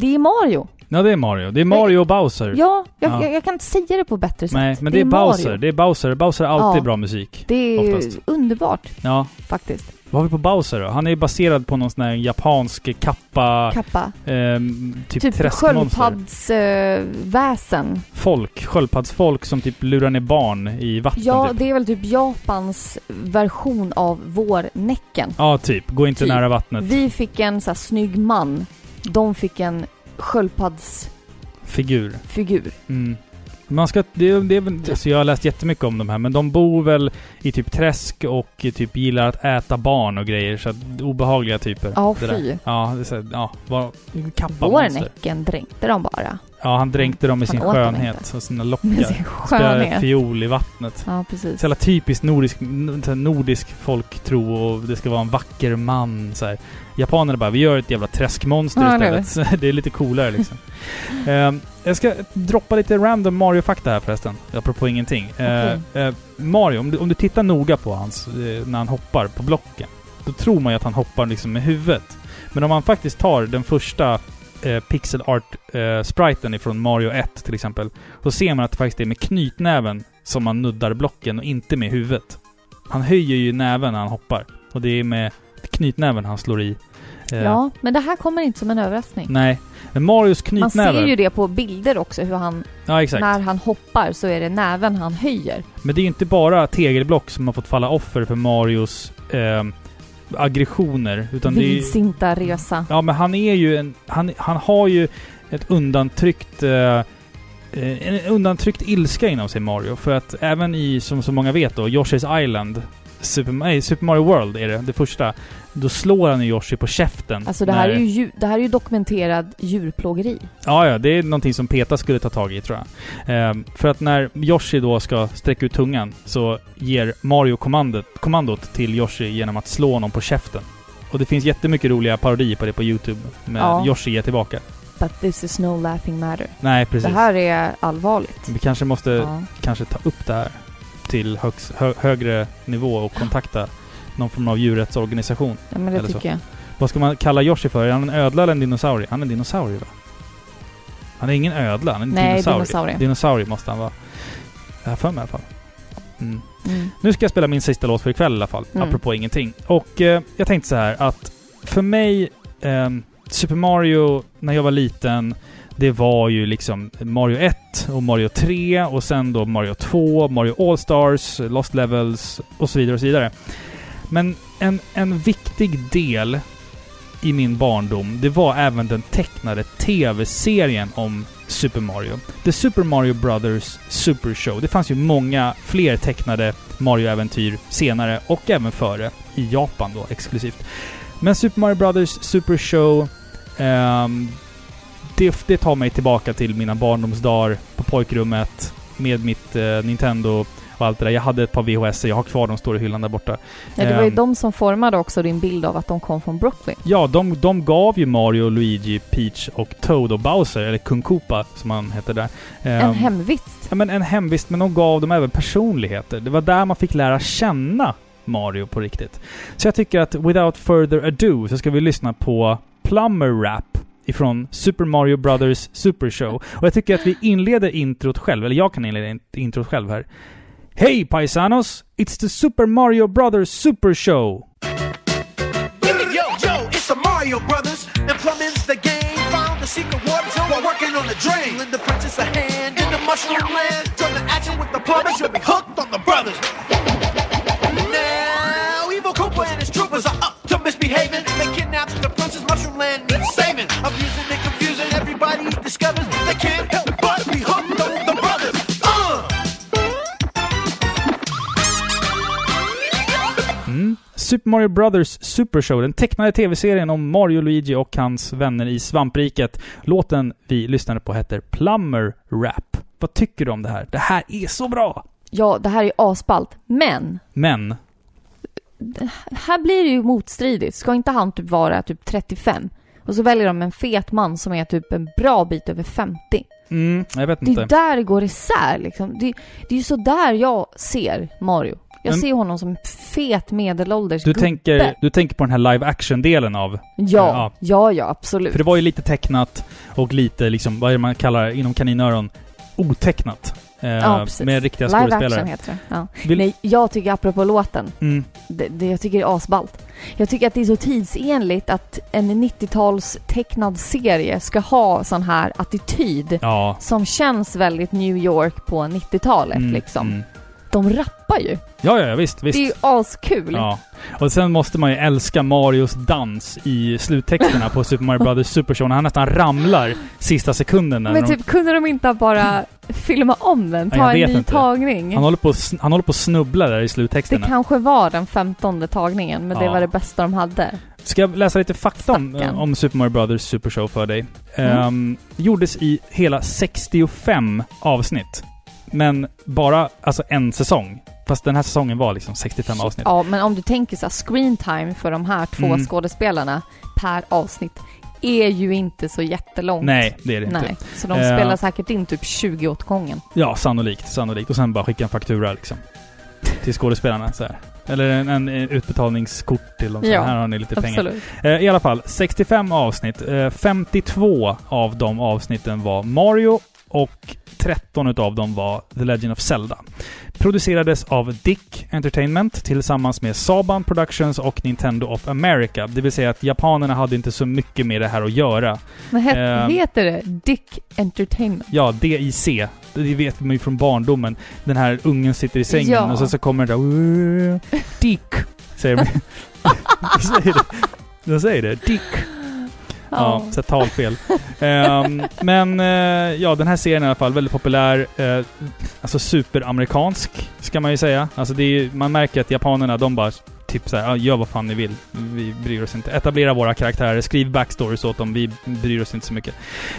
det är Mario. Ja, det är Mario. Det är Mario och Bowser. Ja, jag, Ja. Jag, jag kan inte säga det på bättre sätt. Nej, men det, är Bowser. Mario. Det är Bowser. Bowser har alltid Ja. bra musik. Det är oftast. underbart Ja. faktiskt. Vad har vi på Bowser då? Han är ju baserad på någon sån här japansk kappa... Kappa. ehm, typ, Typ sköldpaddsväsen. Folk. Sköldpaddsfolk som typ lurar ner barn i vatten ja, typ. det är väl typ Japans version av vårnäcken. Ja, typ. Gå inte Typ. nära vattnet. Vi fick en så här snygg man. De fick en sköldpaddsfigur. Figur. Mm. Man ska, det, det alltså jag har läst jättemycket om de här, men de bor väl i typ träsk och typ gillar att äta barn och grejer. Så att, obehagliga typer. Ja, det där. fy. Ja, det är så, här- ja, var, kappa. Vårnäcken dränkte de bara. Ja, han dränkte dem med Han sin skönhet och sina Med lockar. sin Spelade skönhet. fiol i vattnet. Ja, precis. Så jävla typiskt nordisk, nordisk folktro och det ska vara en vacker man så här. Japanerna bara, vi gör ett jävla träskmonster Ja, det är istället. [LAUGHS] Det är lite coolare liksom. Ehm, jag ska droppa lite random Mario-fakta här förresten. Apropå ingenting. Eh, eh, Mario, om du, om du tittar noga på hans, eh, när han hoppar på blocken. Då tror man ju att han hoppar liksom med huvudet. Men om man faktiskt tar den första eh, pixel art eh, ifrån Mario 1 till exempel. Då ser man att det faktiskt är med knytnäven som man nuddar blocken och inte med huvudet. Han höjer ju näven när han hoppar. Och det är med knytnäven han slår i. Eh, Ja, men det här kommer inte som en överraskning. Nej. Men Marios Man knytnäve... ser ju det på bilder också, hur han, Ja, exakt. när han hoppar så är det näven han höjer. Men det är ju inte bara tegelblock som har fått falla offer för Marios eh, aggressioner. Utan det är, Vidsinta resa. Ja, men han är ju en... Han, han har ju ett undantryckt... Eh, eh, en undantryckt ilska inom sig, Mario. För att även i, som så många vet då, Yoshi's Island, Super, nej, Super Mario World är det, det första. Då slår han ju Yoshi på käften. Alltså det här, när- är ju, dju- det här är ju dokumenterad djurplågeri. Ja, ja, det är någonting som PETA skulle ta tag i tror jag. Ehm, för att när Yoshi då ska sträcka ut tungan så ger Mario kommandot, kommandot till Yoshi genom att slå honom på käften. Och det finns jättemycket roliga parodier på det på Youtube. Med Ja. Yoshi ger tillbaka. But this is no laughing matter. Nej, precis. Det här är allvarligt. Vi kanske måste Ja. kanske ta upp det här till högs, hö, högre nivå och kontakta någon form av djurrättsorganisation. ja, men det Eller så. tycker jag. Vad ska man kalla Yoshi för? Är han en ödla eller en dinosaurie? Han är en dinosaurie va? Han är ingen ödla, han är en Nej, dinosaurie. dinosaurie. Dinosaurie måste han vara. Jag har för mig i alla fall. Mm. Mm. Nu ska jag spela min sista låt för ikväll i alla fall, Mm. apropå ingenting. Och eh, jag tänkte så här att för mig, ehm, Super Mario när jag var liten, det var ju liksom Mario 1 och Mario 3 och sen då Mario 2, Mario All-Stars, Lost Levels och så vidare och så vidare. Men en, en viktig del i min barndom, det var även den tecknade TV-serien om Super Mario. The Super Mario Brothers Super Show. Det fanns ju många fler tecknade Mario-äventyr senare och även före. I Japan då, exklusivt. Men Super Mario Brothers Super Show um, det, det tar mig tillbaka till mina barndomsdagar på pojkrummet med mitt eh, Nintendo och allt det där. Jag hade ett par VHS, jag har kvar dem, står i hyllan där borta. Ja, det var ju Ehm. de som formade också din bild av att de kom från Brooklyn. Ja, de, de gav ju Mario, Luigi, Peach och Toad och Bowser, eller Kung Koopa som han heter där. En Ehm, hemvist. Ja, men en hemvist, men de gav dem även personligheter. Det var där man fick lära känna Mario på riktigt. Så jag tycker att without further ado så ska vi lyssna på Plumber Rap ifrån Super Mario Brothers Super Show. Och jag tycker att vi inleder introt själv, eller jag kan inleda introt själv här. Hej paisanos! It's the Super Mario Brothers Super Show! Yo, yo, it's the Mario Brothers, and plumbing's the game. Found the secret water zone while working on the drain. Lend the princess a hand in the mushroom land. Join the action with the plumbers, you'll be hooked on the brothers. Now, Evil Koopa and his troopers are up discovers they can't help but be hooked on the brothers. Uh! Mm. Super Mario Brothers Super Show, den tecknade tv-serien om Mario, Luigi och hans vänner i svampriket. Låten vi lyssnade på heter Plumber Rap. Vad tycker du om det här? Det här är så bra! Ja, det här är asballt. Men, Men, här blir det ju motstridigt. Ska inte han typ vara typ 35? Och så väljer de en fet man som är typ en bra bit över 50. mm, jag vet Det är inte. där det går isär liksom. Det, det är ju så där jag ser Mario. Jag Men- ser honom som fet medelålders Du gubbe. tänker, du tänker på den här live action-delen av... Ja, ja, ja, absolut. För det var ju lite tecknat och lite liksom, vad är det man kallar inom kaninöron? Otecknat. Eh, Ja, med riktiga Live skådespelare. action heter det. Ja. Vill- Nej, jag tycker apropå låten, Mm. det, det jag tycker det är asballt. Jag tycker att det är så tidsenligt att en 90-tals tecknad serie ska ha sån här attityd Ja. som känns väldigt New York på 90-talet Mm, liksom. mm. De rappar ju. Ja, ja, visst, visst. Det är ju askul. Ja. Och sen måste man ju älska Marios dans i sluttexterna på Super Mario Brothers Super Show när han nästan ramlar sista sekunden. Men de, typ, kunde de inte bara filma om den? Ja, Ta jag en ny inte. tagning? han, håller på, han håller på att snubbla där i Det sluttexterna. kanske var den femtonde tagningen, men det Ja. var det bästa de hade. Ska jag läsa lite fakta om, om Super Mario Brothers Super Show för dig? Mm. Ehm, gjordes i hela 65 avsnitt. Men bara alltså en säsong. Fast den här säsongen var liksom 65 avsnitt. Ja, men om du tänker så här, screen time för de här två Mm. skådespelarna per avsnitt är ju inte så jättelångt. Nej, det är det inte. Nej, så de Eh. spelar säkert in typ 20 åt gången. Ja, sannolikt. Sannolikt. Och sen bara skicka en faktura liksom. Till skådespelarna så här. Eller en, en, utbetalningskort till dem. Så Ja, här har ni lite pengar. Absolut. Eh, I alla fall, 65 avsnitt. Eh, 52 av de avsnitten var Mario och 13 utav dem var The Legend of Zelda. Producerades av Dick Entertainment tillsammans med Saban Productions och Nintendo of America. Det vill säga att japanerna hade inte så mycket med det här att göra. Vad het, Eh. heter det? Dick Entertainment? Ja, DIC. Det vet man ju från barndomen. Den här ungen sitter i sängen Ja. och sen så kommer det där... Dick! Säger de. [LAUGHS] de säger det. De säger det. Dick. Ja, så talfel. um, men uh, ja, den här serien är i alla fall väldigt populär. Uh, alltså superamerikansk, ska man ju säga. Alltså det är, man märker att japanerna, de bara typ såhär, gör vad fan ni vill. Vi bryr oss inte. Etablera våra karaktärer, skriv backstories åt dem. Vi bryr oss inte så mycket.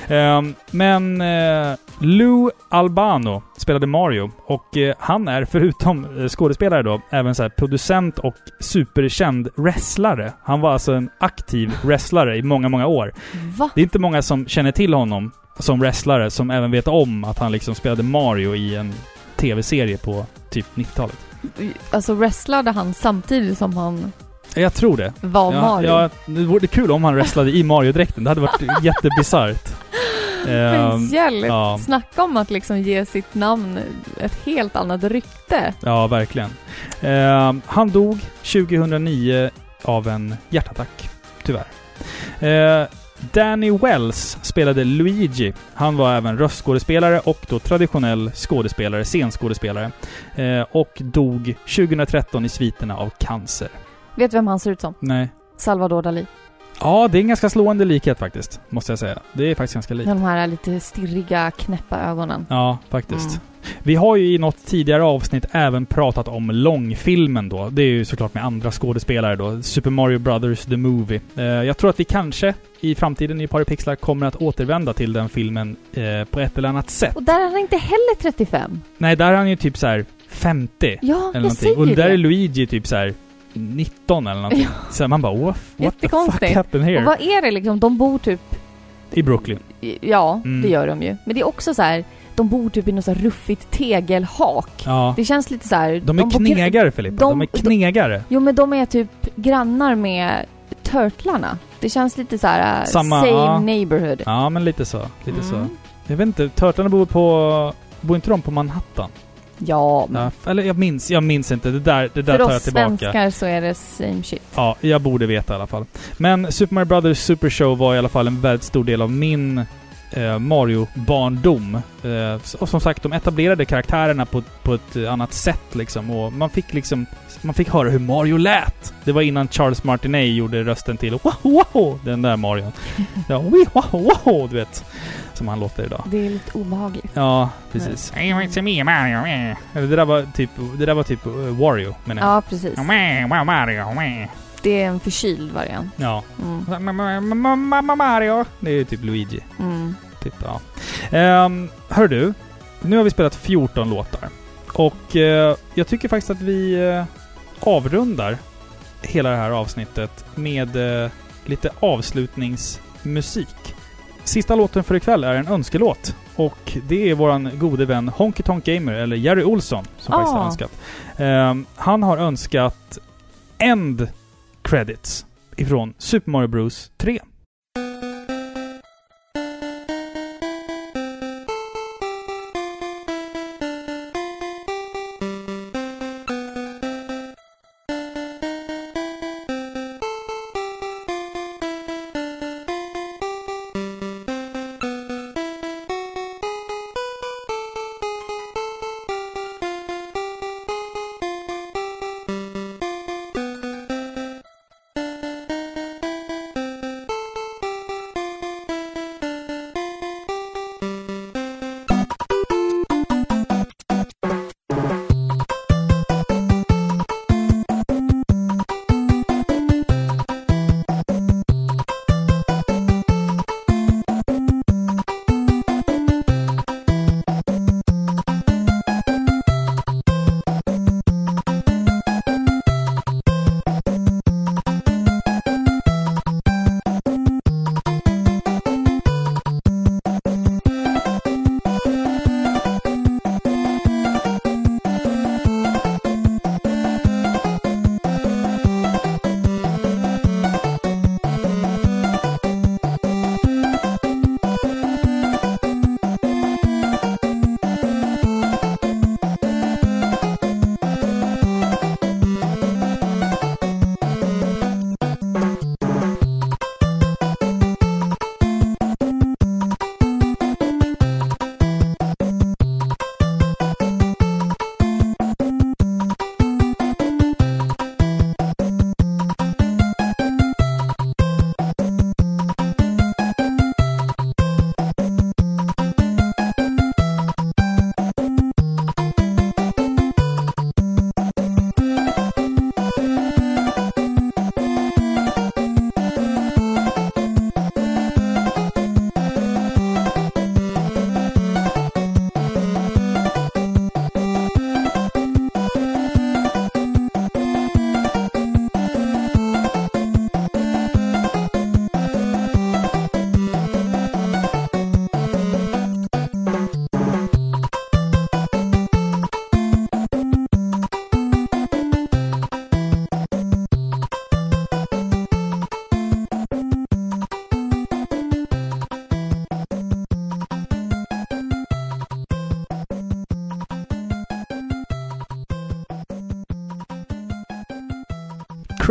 Ehm, men uh, Lou Albano spelade Mario och eh, han är förutom eh, skådespelare då, även så producent och superkänd wrestlare. Han var alltså en aktiv wrestlare i många, många år. Va? Det är inte många som känner till honom som wrestlare som även vet om att han liksom spelade Mario i en tv-serie på typ 90-talet. Alltså wrestlade han samtidigt som han Jag tror det. var Ja, Mario? ja, det vore kul om han wrestlade i Mario-dräkten. Det hade varit [LAUGHS] jättebisarrt. Men Ehm, hjälp! ja. Snacka om att liksom ge sitt namn ett helt annat rykte. Ja, verkligen. Ehm, han dog 2009 av en hjärtattack, tyvärr. Eh, Danny Wells spelade Luigi. Han var även röstskådespelare och då traditionell skådespelare, scenskådespelare. Eh, och dog 2013 i sviterna av cancer. Vet du vem han ser ut som? Nej. Salvador Dalí. Ja, det är en ganska slående likhet faktiskt, måste jag säga. Det är faktiskt ganska likt. De här lite stirriga, knäppa ögonen. Ja, faktiskt. Mm. Vi har ju i något tidigare avsnitt även pratat om långfilmen då. Det är ju såklart med andra skådespelare då. Super Mario Brothers The Movie. Eh, jag tror att vi kanske i framtiden i Paripixlar kommer att återvända till den filmen eh, på ett eller annat sätt. Och där är han inte heller 35. Nej, där är han ju typ så här 50 Ja, eller jag någonting. säger Och där det. är Luigi typ så här 19 eller någonting. Så man bara what, what the fuck happened here? Och vad är det liksom? De bor typ... I Brooklyn. Ja, Mm. det gör de ju. Men det är också så här... De bor typ i något så ruffigt tegelhak. Ja. Det känns lite så här... De är bor- knegare Filippa. De, de- är knegare. Jo, men de är typ grannar med Turtlarna. Det känns lite så här... äh, Samma- same ja. neighborhood. Ja, men lite så. Lite så. Mm. Jag vet inte, Turtlarna bor på... Bor inte de på Manhattan? Ja, men Ja, eller jag minns, jag minns inte. Det där, det där för tar jag oss tillbaka. svenskar så är det same shit. Ja, jag borde veta i alla fall. Men Super Mario Brothers Super Show var i alla fall en väldigt stor del av min eh, Mario-barndom. Eh, och som sagt, de etablerade karaktärerna på, på ett eh, annat sätt liksom. Och man fick liksom... Man fick höra hur Mario lät. Det var innan Charles Martinet gjorde rösten till wow, wow, den där Marion. Ja, "Wii, wow, wow, du vet. Som han låter idag. Det är lite obehagligt. Ja, precis. Mario. Eller Det där var typ, det där var typ uh, Wario, menar jag. Ja, precis. Mario. Det är en förkyld variant. Ja. Mm. Mario. Det är ju typ Luigi. Mm. Typ, ja. Um, hör du, nu har vi spelat 14 låtar. Och eh, jag tycker faktiskt att vi eh, avrundar hela det här avsnittet med eh, lite avslutningsmusik. Sista låten för ikväll är en önskelåt. Och det är våran gode vän Honky Tonk Gamer, eller Jerry Olsson, som faktiskt har Ah. önskat. Ehm, han har önskat End Credits ifrån Super Mario Bros 3.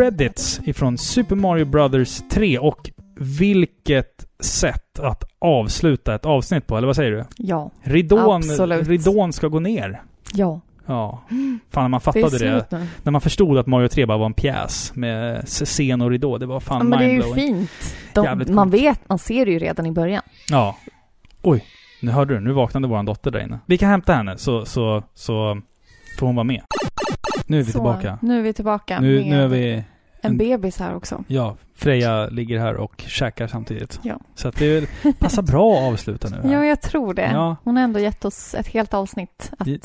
Credits ifrån Super Mario Brothers 3 och vilket sätt att avsluta ett avsnitt på, eller vad säger du? Ja. Ridån, Absolut. ridån ska gå ner. Ja. Ja. Fan, när man Det fattade det. nu. När man förstod att Mario 3 bara var en pjäs med scen och ridå. Det var fan Ja, men det är ju fint. De, man vet, man ser det ju redan i början. Ja. Oj. Nu hörde du. Nu vaknade vår dotter där inne. Vi kan hämta henne så, så, så får hon vara med. Nu är vi Så, tillbaka. Nu är vi tillbaka Nu, med nu är vi... en en- bebis här också. Ja, Freja ligger här och käkar samtidigt. Ja. Så att det passar bra att avsluta nu. här. Ja, jag tror det. Ja. Hon har ändå gett oss ett helt avsnitt att I-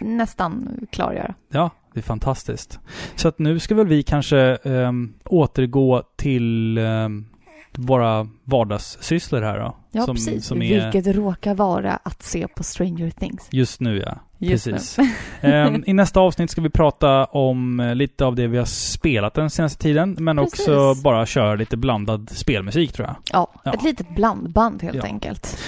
nästan klargöra. Ja, det är fantastiskt. Så att nu ska väl vi kanske ehm, återgå till um, våra vardagssysslor här då. Ja, som, precis. Som är Vilket råkar vara att se på Stranger Things. just nu ja. Just Precis. [LAUGHS] Ehm, I nästa avsnitt ska vi prata om eh, lite av det vi har spelat den senaste tiden. Men Precis. också bara köra lite blandad spelmusik tror jag. Ja, Ja. ett litet blandband helt Ja. enkelt.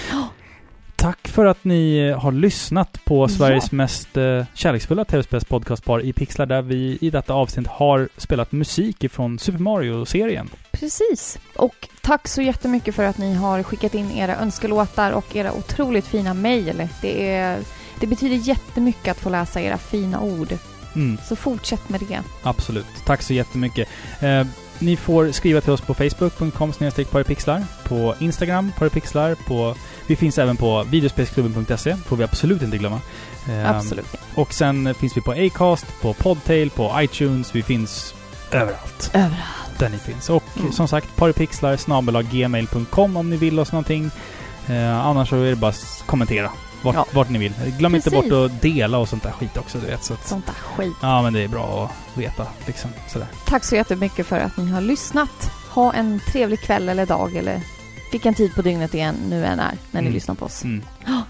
Tack för att ni eh, har lyssnat på Ja. Sveriges mest eh, kärleksfulla tv-spelspodcastpar i Pixlar där vi i detta avsnitt har spelat musik ifrån Super Mario-serien. Precis. Och tack så jättemycket för att ni har skickat in era önskelåtar och era otroligt fina mejl. Det, är, det betyder jättemycket att få läsa era fina ord. Mm, Så fortsätt med det. absolut. Tack så jättemycket. Eh, ni får skriva till oss på facebook.com paripixlar, på Instagram paripixlar, på... Vi finns även på videospelsklubben.se, får vi absolut inte glömma. Eh, Absolut. Och sen finns vi på Acast, på Podtail, på iTunes. Vi finns överallt Överallt. där ni finns. Och Mm. som sagt, paripixlar gmail.com om ni vill oss någonting. Eh, annars så är det bara att kommentera vart, Ja. vart ni vill. Glöm inte Precis. bort att dela och sånt där skit också, du vet. Så att, Sånt där skit. ja, men det är bra att veta liksom. Sådär. Tack så jättemycket för att ni har lyssnat. Ha en trevlig kväll eller dag eller vilken tid på dygnet det nu än är när ni Mm. lyssnar på oss. Mm. [GASPS]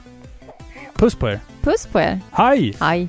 Puss på er. Puss på er! Hej! Hej!